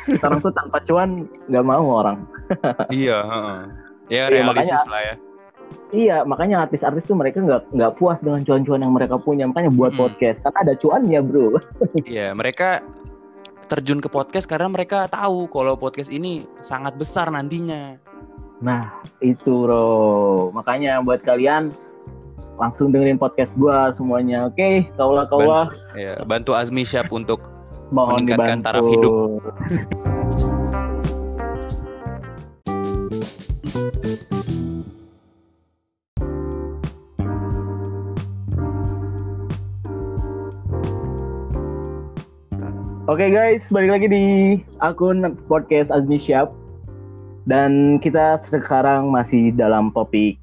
Speaker 1: Sekarang tuh tanpa cuan nggak mau orang.
Speaker 2: Iya. heeh. Ya
Speaker 1: Iya,
Speaker 2: realistis
Speaker 1: makanya-
Speaker 2: lah ya.
Speaker 1: Iya, makanya artis-artis tuh mereka nggak nggak puas dengan cuan-cuan yang mereka punya. Makanya buat
Speaker 2: Mm-mm.
Speaker 1: podcast karena ada cuannya bro.
Speaker 2: Iya, mereka terjun ke podcast karena mereka tahu kalau podcast ini sangat besar nantinya.
Speaker 1: Nah itu bro. Makanya buat kalian langsung dengerin podcast gua semuanya. Oke, kaulah kaulah
Speaker 2: Ya, bantu Azmi Syab untuk
Speaker 1: mohon
Speaker 2: meningkatkan
Speaker 1: dibantu.
Speaker 2: taraf hidup.
Speaker 1: Oke guys, balik lagi di akun podcast Azmi Syab dan kita sekarang masih dalam topik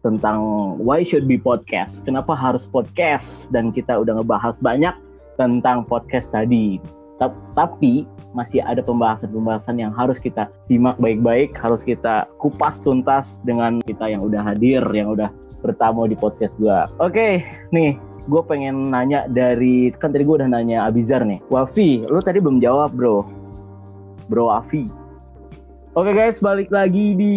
Speaker 1: tentang why should be podcast. Kenapa harus podcast? Dan kita udah ngebahas banyak tentang podcast tadi. Ta- Tapi masih ada pembahasan-pembahasan yang harus kita simak baik-baik, harus kita kupas tuntas dengan kita yang udah hadir, yang udah bertamu di podcast gua. Oke, nih gue pengen nanya dari kan tadi gue udah nanya Abizar nih Wafi lu tadi belum jawab bro bro Wafi oke guys balik lagi di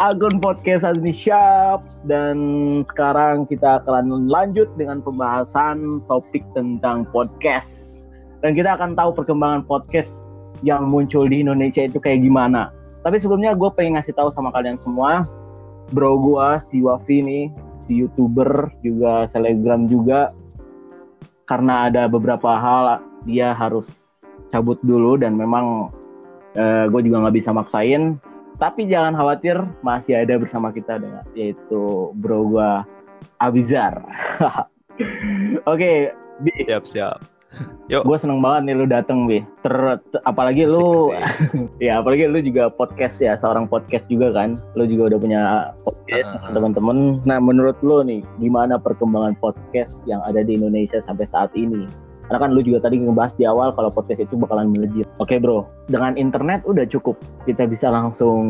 Speaker 1: Agon Podcast Azmi Syap dan sekarang kita akan lanjut dengan pembahasan topik tentang podcast. Dan kita akan tahu perkembangan podcast yang muncul di Indonesia itu kayak gimana. Tapi sebelumnya gue pengen ngasih tahu sama kalian semua. Bro gua si Wafi nih si youtuber juga selebgram juga. Karena ada beberapa hal dia harus cabut dulu. Dan memang gue juga nggak bisa maksain tapi jangan khawatir masih ada bersama kita dengan yaitu bro gua Abizar. Oke Bi.
Speaker 2: Siap, siap.
Speaker 1: gue seneng banget nih lu dateng Bi. Ter, ter- apalagi
Speaker 2: Asik,
Speaker 1: lu
Speaker 2: asik.
Speaker 1: ya apalagi lu juga podcast ya seorang podcast juga kan. Lu juga udah punya podcast
Speaker 2: Ah.
Speaker 1: teman-teman. Nah menurut lu nih gimana perkembangan podcast yang ada di Indonesia sampai saat ini karena kan lu juga tadi ngebahas di awal kalau podcast itu bakalan melejit. Oke bro. Dengan internet udah cukup. Kita bisa langsung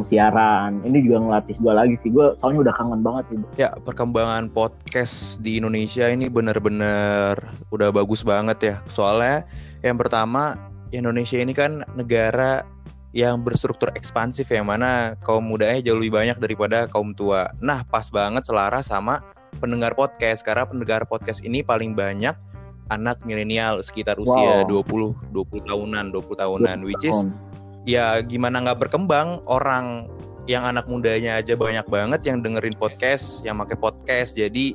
Speaker 1: siaran. Ini juga ngelatih gua lagi sih. Gua soalnya udah kangen banget nih
Speaker 2: Ya, perkembangan podcast di Indonesia ini bener-bener udah bagus banget ya. Soalnya yang pertama, Indonesia ini kan negara yang berstruktur ekspansif yang mana kaum mudanya jauh lebih banyak daripada kaum tua. Nah, pas banget selaras sama pendengar podcast. Karena pendengar podcast ini paling banyak anak milenial sekitar usia
Speaker 1: Wow.
Speaker 2: 20 20 tahunan, 20 tahunan which is
Speaker 1: Tahun.
Speaker 2: ya gimana nggak berkembang orang yang anak mudanya aja banyak banget yang dengerin podcast, yang pakai podcast. Jadi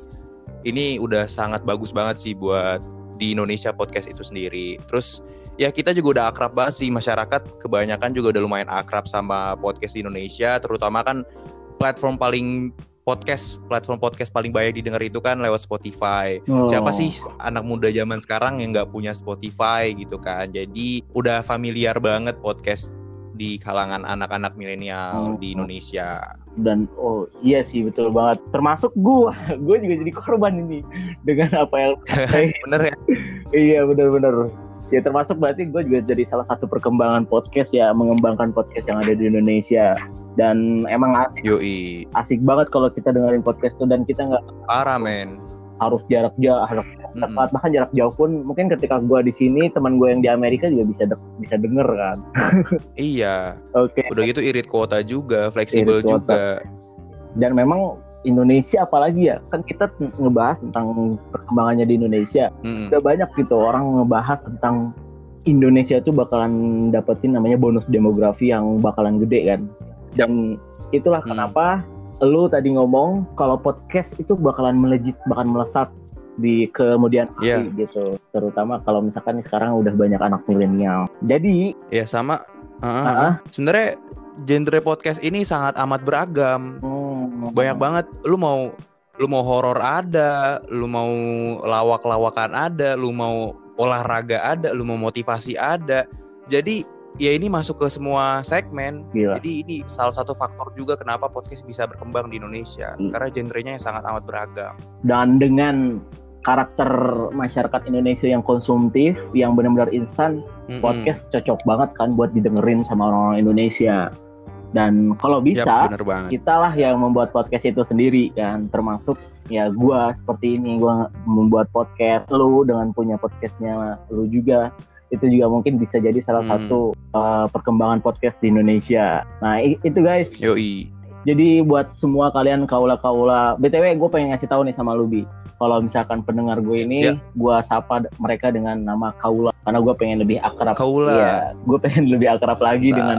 Speaker 2: ini udah sangat bagus banget sih buat di Indonesia podcast itu sendiri. Terus ya kita juga udah akrab banget sih masyarakat kebanyakan juga udah lumayan akrab sama podcast di Indonesia, terutama kan platform paling podcast, platform podcast paling banyak didengar itu kan lewat Spotify.
Speaker 1: Oh.
Speaker 2: Siapa sih anak muda zaman sekarang yang nggak punya Spotify gitu kan? Jadi udah familiar banget podcast di kalangan anak-anak milenial
Speaker 1: Hmm.
Speaker 2: di Indonesia.
Speaker 1: dan oh iya sih betul banget termasuk gua gua juga jadi korban ini dengan apa yang
Speaker 2: Bener ya?
Speaker 1: iya benar-benar ya termasuk berarti gue juga jadi salah satu perkembangan podcast ya mengembangkan podcast yang ada di Indonesia dan emang asik
Speaker 2: Yoi.
Speaker 1: asik banget kalau kita dengerin podcast tuh dan kita nggak
Speaker 2: Parah men.
Speaker 1: harus jarak jauh harus bahkan jarak jauh pun mungkin ketika gua di sini teman gue yang di Amerika juga bisa de- bisa denger kan
Speaker 2: Iya.
Speaker 1: oke
Speaker 2: Udah gitu irit kuota juga, fleksibel
Speaker 1: Irit
Speaker 2: juga.
Speaker 1: dan memang Indonesia apalagi ya kan kita ngebahas tentang perkembangannya di Indonesia
Speaker 2: Mm-mm.
Speaker 1: udah banyak gitu orang ngebahas tentang Indonesia tuh bakalan dapetin namanya bonus demografi yang bakalan gede kan dan itulah
Speaker 2: Hmm.
Speaker 1: kenapa lu tadi ngomong kalau podcast itu bakalan melejit bakalan melesat di kemudian hari
Speaker 2: Iya.
Speaker 1: gitu terutama kalau misalkan sekarang udah banyak anak milenial jadi
Speaker 2: Ya sama. Uh-uh.
Speaker 1: ah,
Speaker 2: Sebenarnya genre podcast ini sangat amat beragam.
Speaker 1: hmm,
Speaker 2: Banyak banget. Lu mau lu mau horor ada, lu mau lawak-lawakan ada, lu mau olahraga ada, lu mau motivasi ada. Jadi ya ini masuk ke semua segmen.
Speaker 1: gila
Speaker 2: Jadi ini salah satu faktor juga kenapa podcast bisa berkembang di Indonesia
Speaker 1: Hmm.
Speaker 2: karena genrenya yang sangat amat beragam.
Speaker 1: dan dengan karakter masyarakat Indonesia yang konsumtif yang benar-benar instan
Speaker 2: Mm-mm.
Speaker 1: podcast cocok banget kan buat didengerin sama orang Indonesia. Dan kalau bisa, kita lah yang membuat podcast itu sendiri kan, termasuk ya gua seperti ini, gua membuat podcast, lu dengan punya podcastnya lu juga, itu juga mungkin bisa jadi salah
Speaker 2: Hmm.
Speaker 1: satu uh, perkembangan podcast di Indonesia. Nah itu guys,
Speaker 2: Yoi.
Speaker 1: jadi buat semua kalian kaula-kaula, btw gue pengen ngasih tahu nih sama Lubi, kalau misalkan pendengar gue ini,
Speaker 2: Ya.
Speaker 1: gue sapa mereka dengan nama kaula, karena gue pengen lebih akrab.
Speaker 2: Kaula.
Speaker 1: Iya, gue pengen lebih akrab lagi
Speaker 2: Mantap.
Speaker 1: dengan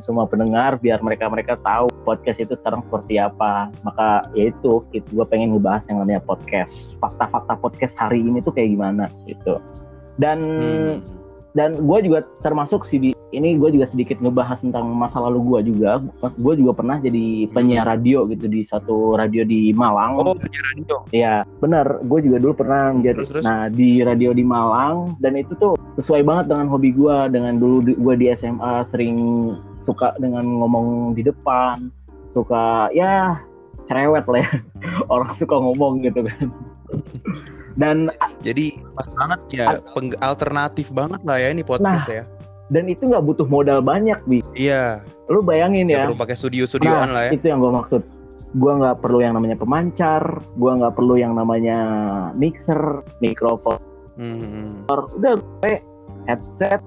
Speaker 1: semua pendengar, biar mereka mereka tahu podcast itu sekarang seperti apa. Maka ya itu, gue pengen ngebahas yang namanya podcast, fakta-fakta podcast hari ini tuh kayak gimana gitu. Dan
Speaker 2: Hmm.
Speaker 1: Dan gue juga termasuk sih di ini gue juga sedikit ngebahas tentang masa lalu gue juga. Pas gue juga pernah jadi penyiar radio gitu di satu radio di Malang.
Speaker 2: Oh, penyiar radio.
Speaker 1: ya benar. Gue juga dulu pernah menjadi
Speaker 2: Terus, terus?
Speaker 1: nah di radio di Malang. Dan itu tuh sesuai banget dengan hobi gue dengan dulu gue di SMA sering suka dengan ngomong di depan. Suka ya cerewet lah ya. Orang suka ngomong gitu kan dan
Speaker 2: Jadi pas banget ya, peng- alternatif banget lah ya ini podcast ya.
Speaker 1: dan itu nggak butuh modal banyak bi
Speaker 2: Iya,
Speaker 1: lu bayangin
Speaker 2: nggak
Speaker 1: ya
Speaker 2: perlu pakai studio-studioan
Speaker 1: Nah,
Speaker 2: lah ya.
Speaker 1: Itu yang gue maksud. Gue nggak perlu yang namanya pemancar, gue nggak perlu yang namanya mixer, mikrofon.
Speaker 2: Hmm.
Speaker 1: Udah gue headset,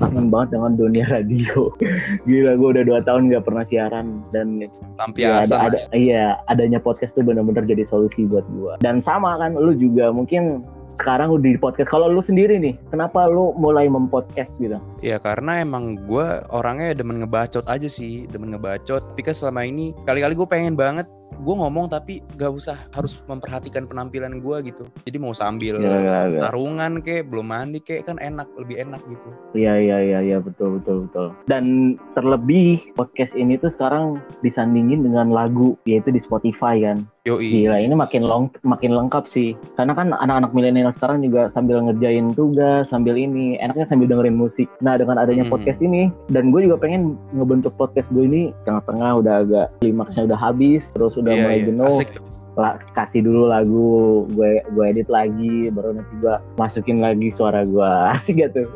Speaker 1: kangen banget dengan dunia radio. Gila, gue udah dua tahun nggak pernah siaran dan ya,
Speaker 2: Lampiasan.
Speaker 1: ada, ada, iya adanya podcast tuh bener-bener jadi solusi buat gue. Dan sama kan, lu juga mungkin sekarang udah di podcast. Kalau lu sendiri nih, kenapa lu mulai mempodcast gitu?
Speaker 2: Ya karena emang gue orangnya demen ngebacot aja sih, demen ngebacot. Tapi kan selama ini kali-kali gue pengen banget gue ngomong tapi gak usah harus memperhatikan penampilan gue gitu. Jadi mau sambil
Speaker 1: Gila, gila, gila.
Speaker 2: tarungan kek, belum mandi kek kan enak, lebih enak gitu.
Speaker 1: Iya iya iya iya betul betul betul. Dan terlebih podcast ini tuh sekarang disandingin dengan lagu yaitu di Spotify kan.
Speaker 2: Yoi.
Speaker 1: Gila ini makin long makin lengkap sih. Karena kan anak-anak milenial sekarang juga sambil ngerjain tugas, sambil ini enaknya sambil dengerin musik. Nah dengan adanya
Speaker 2: Hmm.
Speaker 1: podcast ini dan gue juga pengen ngebentuk podcast gue ini tengah-tengah udah agak klimaksnya udah habis, terus udah
Speaker 2: Iya,
Speaker 1: mulai
Speaker 2: iya.
Speaker 1: jenuh
Speaker 2: Asik.
Speaker 1: la- kasih dulu lagu gue gue edit lagi baru nanti gue masukin lagi suara gue asik gak tuh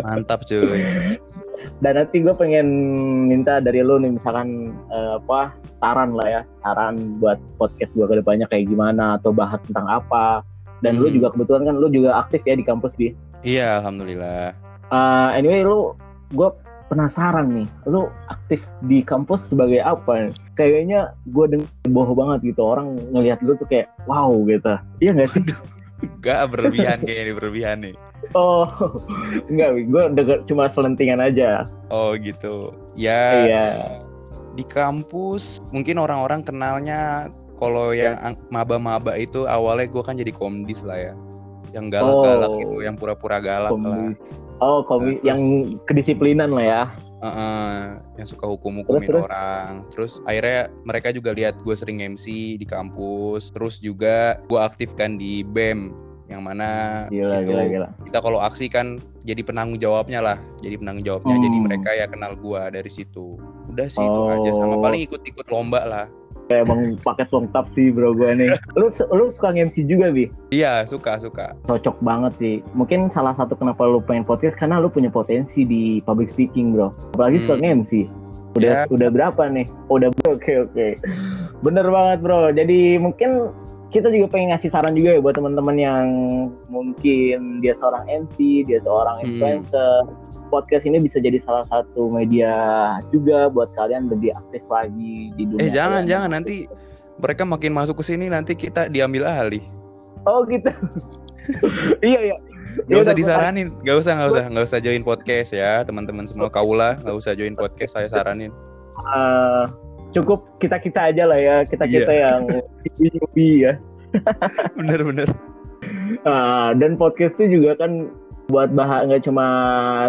Speaker 2: Mantap cuy.
Speaker 1: dan nanti gue pengen minta dari lo nih misalkan eh, apa saran lah ya. Saran buat podcast gue ke depannya kayak gimana atau bahas tentang apa. Dan lu
Speaker 2: Hmm.
Speaker 1: juga kebetulan kan lu juga aktif ya di kampus bi.
Speaker 2: Iya, alhamdulillah.
Speaker 1: Eh, anyway lu gue penasaran nih. Lu aktif di kampus sebagai apa? Kayaknya gue denger bohong banget gitu. Orang ngelihat lu tuh kayak wow gitu. Iya gak sih?
Speaker 2: Gak berlebihan kayak ini berlebihan nih.
Speaker 1: Oh enggak gue denger cuma selentingan aja
Speaker 2: Oh gitu. Ya.
Speaker 1: Iya.
Speaker 2: Di kampus mungkin orang-orang kenalnya kalau yang ang- maba-maba itu awalnya gue kan jadi komdis lah ya. Yang galak-galak
Speaker 1: Oh.
Speaker 2: gitu, yang pura-pura galak lah.
Speaker 1: Komi- oh komi
Speaker 2: Terus-
Speaker 1: yang kedisiplinan lah ya
Speaker 2: Heeh, yang suka hukum-hukumin
Speaker 1: terus?
Speaker 2: orang. Terus akhirnya mereka juga lihat gue sering MC di kampus. Terus juga gue aktifkan di BEM yang mana
Speaker 1: Gila,
Speaker 2: itu
Speaker 1: gila, gila.
Speaker 2: kita kalau aksi kan jadi penanggung jawabnya lah jadi penanggung jawabnya jadi
Speaker 1: Hmm.
Speaker 2: mereka ya kenal gua dari situ udah sih itu aja sama
Speaker 1: Oh.
Speaker 2: paling ikut-ikut lomba lah
Speaker 1: Emang paket lengkap sih bro gue nih. Lu lu suka MC juga bi?
Speaker 2: iya suka suka
Speaker 1: Cocok banget sih. Mungkin salah satu kenapa lu pengen podcast karena lu punya potensi di public speaking bro. Apalagi suka
Speaker 2: Hmm.
Speaker 1: MC. Udah udah berapa nih? Udah oke oke. Bener banget bro. Jadi mungkin kita juga pengen ngasih saran juga ya buat teman-teman yang mungkin dia seorang MC, dia seorang
Speaker 2: Hmm.
Speaker 1: influencer. Podcast ini bisa jadi salah satu media juga buat kalian lebih aktif lagi di dunia.
Speaker 2: eh jangan
Speaker 1: kalian.
Speaker 2: jangan nanti mereka makin masuk ke sini nanti kita diambil alih
Speaker 1: Oh gitu. iya iya.
Speaker 2: Gak usah disaranin, gak usah, gak usah, gak usah join podcast ya teman-teman semua kaula, gak usah join podcast saya saranin.
Speaker 1: eh, cukup kita kita aja lah ya kita kita
Speaker 2: Iya.
Speaker 1: yang newbie ya.
Speaker 2: Bener-bener.
Speaker 1: Ah, dan podcast itu juga kan buat bahas nggak cuma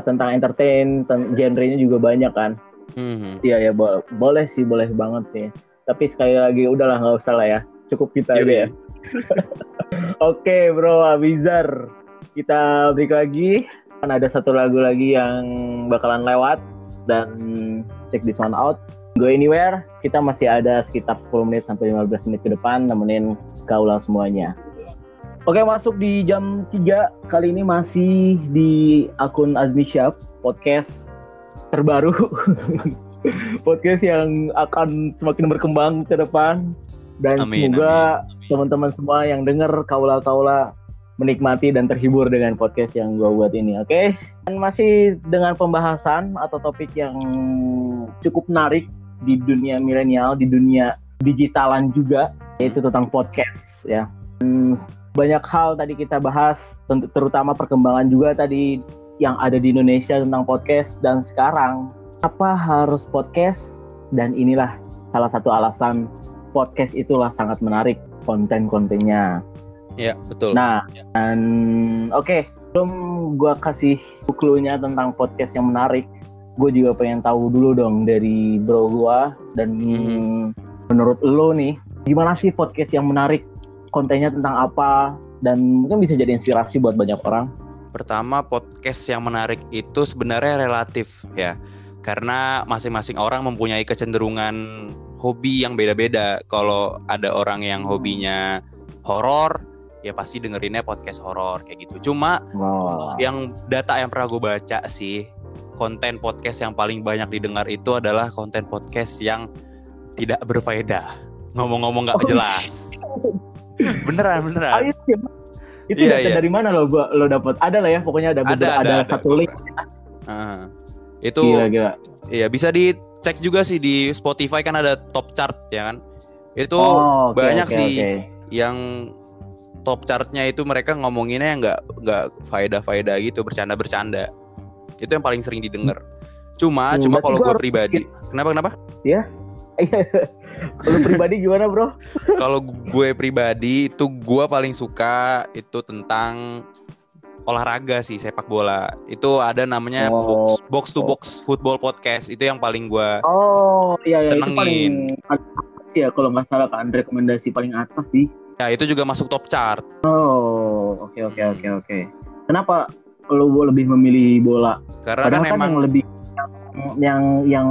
Speaker 1: tentang entertain, ten- genrenya juga banyak kan.
Speaker 2: Mhm.
Speaker 1: Iya ya bo- boleh sih boleh banget sih. Tapi sekali lagi udahlah nggak usah lah ya. Cukup kita aja
Speaker 2: Yoi.
Speaker 1: ya. Oke bro Abizar, kita break lagi. Kan ada satu lagu lagi yang bakalan lewat dan check this one out. Go anywhere, kita masih ada sekitar 10 menit sampai 15 menit ke depan nemenin kaulah semuanya. Oke masuk di jam 3 kali ini masih di akun Azmi Syaf podcast terbaru. Podcast yang akan semakin berkembang ke depan. Dan
Speaker 2: Amin,
Speaker 1: semoga teman-teman semua yang dengar kaula-kaula menikmati dan terhibur dengan podcast yang gue buat ini oke? Dan masih dengan pembahasan atau topik yang cukup menarik di dunia milenial di dunia digitalan juga yaitu tentang podcast ya Dan banyak hal tadi kita bahas terutama perkembangan juga tadi yang ada di Indonesia tentang podcast dan sekarang apa harus podcast dan inilah salah satu alasan podcast itulah sangat menarik konten-kontennya.
Speaker 2: Ya betul.
Speaker 1: Nah, dan oke, belum gua kasih clue-nya tentang podcast yang menarik, gue juga pengen tahu dulu dong dari bro gua dan
Speaker 2: Mhm.
Speaker 1: menurut lo nih, gimana sih podcast yang menarik? Kontennya tentang apa? Dan mungkin bisa jadi inspirasi buat banyak orang.
Speaker 2: Pertama podcast yang menarik itu sebenarnya relatif ya, karena masing-masing orang mempunyai kecenderungan hobi yang beda-beda. Kalau ada orang yang hobinya horor, ya pasti dengerinnya podcast horor kayak gitu. Cuma
Speaker 1: Wow.
Speaker 2: yang data yang pernah gue baca sih konten podcast yang paling banyak didengar itu adalah konten podcast yang tidak berfaedah ngomong-ngomong nggak
Speaker 1: Oh,
Speaker 2: jelas beneran beneran
Speaker 1: itu, ya? itu
Speaker 2: Iya,
Speaker 1: data
Speaker 2: iya.
Speaker 1: dari mana lo gua lo dapat? Ada lah ya, pokoknya ada
Speaker 2: ada ada,
Speaker 1: ada,
Speaker 2: ada.
Speaker 1: satu link.
Speaker 2: Ah. itu
Speaker 1: Gila gila.
Speaker 2: iya bisa dicek juga sih di Spotify kan ada top chart ya kan itu
Speaker 1: Oh, oke,
Speaker 2: banyak
Speaker 1: oke,
Speaker 2: sih
Speaker 1: oke.
Speaker 2: yang top chartnya itu mereka ngomonginnya nggak nggak faedah faedah gitu bercanda bercanda itu yang paling sering didengar cuma
Speaker 1: Hmm,
Speaker 2: cuma
Speaker 1: berarti
Speaker 2: kalau
Speaker 1: gua
Speaker 2: gue pribadi kenapa kenapa
Speaker 1: Lo pribadi gimana bro?
Speaker 2: kalau gue pribadi itu gue paling suka itu tentang olahraga sih sepak bola itu ada namanya
Speaker 1: Oh.
Speaker 2: box, box to box football podcast itu yang paling gue
Speaker 1: Oh iya iya itu
Speaker 2: Senengin.
Speaker 1: paling ya kalau nggak salah kan rekomendasi paling atas sih.
Speaker 2: ya itu juga masuk top chart
Speaker 1: Oh oke oke
Speaker 2: Hmm.
Speaker 1: oke oke. Kenapa lo lebih memilih bola?
Speaker 2: karena
Speaker 1: Padahal
Speaker 2: kan
Speaker 1: kan
Speaker 2: emang
Speaker 1: yang lebih yang yang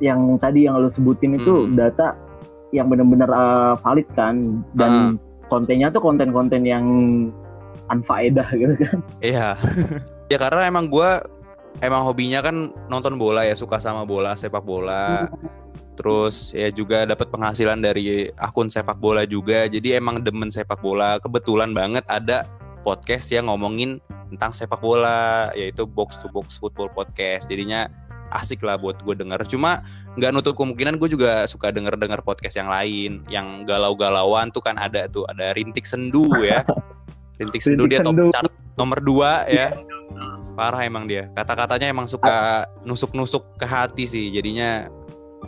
Speaker 1: yang tadi yang lo sebutin itu
Speaker 2: Hmm.
Speaker 1: data yang benar-benar uh, valid kan dan kontennya tuh konten-konten yang unfaedah gitu kan.
Speaker 2: iya ya karena emang gue emang hobinya kan nonton bola ya suka sama bola sepak bola terus ya juga dapat penghasilan dari akun sepak bola juga jadi emang demen sepak bola kebetulan banget ada podcast yang ngomongin tentang sepak bola yaitu box to box football podcast. Jadinya asik lah buat gue denger. Cuma nggak nutup kemungkinan gue juga suka denger denger podcast yang lain yang galau-galauan tuh kan ada tuh. Ada rintik sendu ya. Rintik sendu
Speaker 1: Rintik
Speaker 2: dia top
Speaker 1: Sendu.
Speaker 2: chart nomor 2 ya. Parah emang dia. Kata-katanya emang suka nusuk-nusuk ke hati sih. Jadinya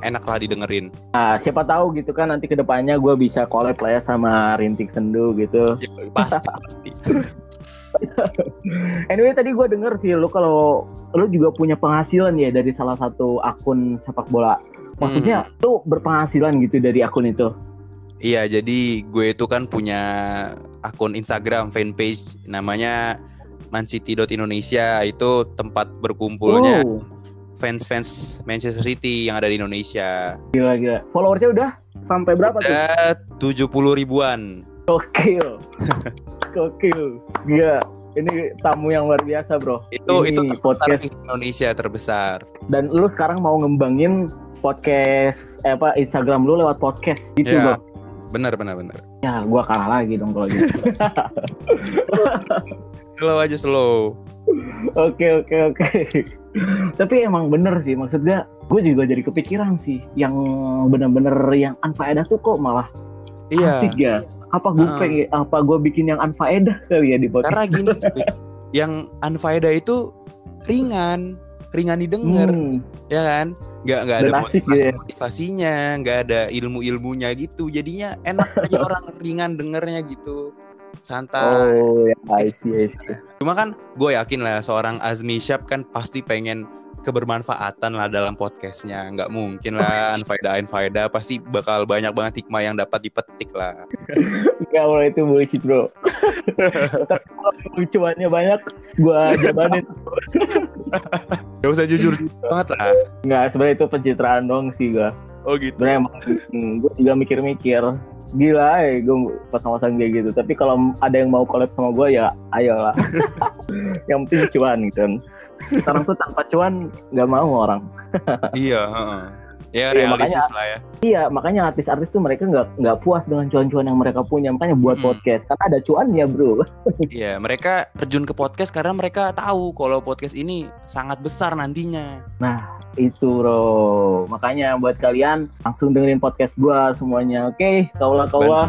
Speaker 2: enak lah didengerin.
Speaker 1: Nah, siapa tahu gitu kan nanti ke depannya gue bisa collab lah ya sama Rintik Sendu gitu.
Speaker 2: Ya, pasti pasti
Speaker 1: Anyway tadi gue denger sih lu kalau lu juga punya penghasilan ya dari salah satu akun sepak bola. Maksudnya lu berpenghasilan gitu dari akun itu.
Speaker 2: iya jadi gue itu kan punya akun Instagram fanpage namanya mancity.indonesia itu tempat berkumpulnya
Speaker 1: Oh,
Speaker 2: fans-fans Manchester City yang ada di Indonesia.
Speaker 1: gila gila. Followernya udah sampai berapa tuh?
Speaker 2: Ada 70 ribuan.
Speaker 1: Gokil. Gokil. Gila. Ini tamu yang luar biasa, Bro.
Speaker 2: Itu
Speaker 1: Ini
Speaker 2: itu
Speaker 1: podcast
Speaker 2: Indonesia terbesar.
Speaker 1: dan lu sekarang mau ngembangin podcast eh, apa Instagram lu lewat podcast gitu,
Speaker 2: Ya.
Speaker 1: Bro.
Speaker 2: Benar benar benar.
Speaker 1: Ya, gua kalah lagi dong kalau gitu.
Speaker 2: Slow aja slow.
Speaker 1: Oke oke oke. Tapi emang bener sih maksudnya gue juga jadi kepikiran sih yang bener-bener yang unfaedah tuh kok malah
Speaker 2: Iya.
Speaker 1: asik ya. Apa gue
Speaker 2: Heeh.
Speaker 1: pengen apa gue bikin yang unfaedah kali ya di podcast?
Speaker 2: Karena gini, yang unfaedah itu ringan, ringan didengar,
Speaker 1: Hmm,
Speaker 2: ya kan? Nggak nggak ada
Speaker 1: asik
Speaker 2: motivasi
Speaker 1: gitu ya.
Speaker 2: motivasinya, nggak ada ilmu ilmunya gitu. Jadinya enak aja orang ringan dengernya gitu, santai.
Speaker 1: Oh ya, I see, I see.
Speaker 2: Cuma kan gue yakin lah seorang Azmi Syab kan pasti pengen kebermanfaatan lah dalam podcastnya. Nggak mungkin lah unfaedah unfaedah pasti bakal banyak banget hikmah yang dapat dipetik lah.
Speaker 1: Enggak, bro itu bullshit bro. Tapi kalau lucuannya banyak, gue jabanin.
Speaker 2: Gak usah jujur banget lah.
Speaker 1: Enggak, sebenarnya itu pencitraan dong sih gue.
Speaker 2: Oh gitu.
Speaker 1: Sebenarnya emang gue juga mikir-mikir. Gila ya gue pasang-pasang kayak gitu. Tapi kalau ada yang mau collab sama gue ya ayolah. yang penting cuan gitu kan. Sekarang tuh tanpa cuan nggak mau orang.
Speaker 2: Iya. heeh ya
Speaker 1: iya,
Speaker 2: realistis makanya, lah ya.
Speaker 1: Iya makanya artis-artis tuh mereka nggak nggak puas dengan cuan-cuan yang mereka punya. Makanya buat
Speaker 2: hmm.
Speaker 1: podcast. Karena ada cuannya bro.
Speaker 2: Iya mereka terjun ke podcast karena mereka tahu kalau podcast ini sangat besar nantinya.
Speaker 1: Nah itu bro. Makanya buat kalian langsung dengerin podcast gua semuanya. Oke okay? kaulah. Kaulah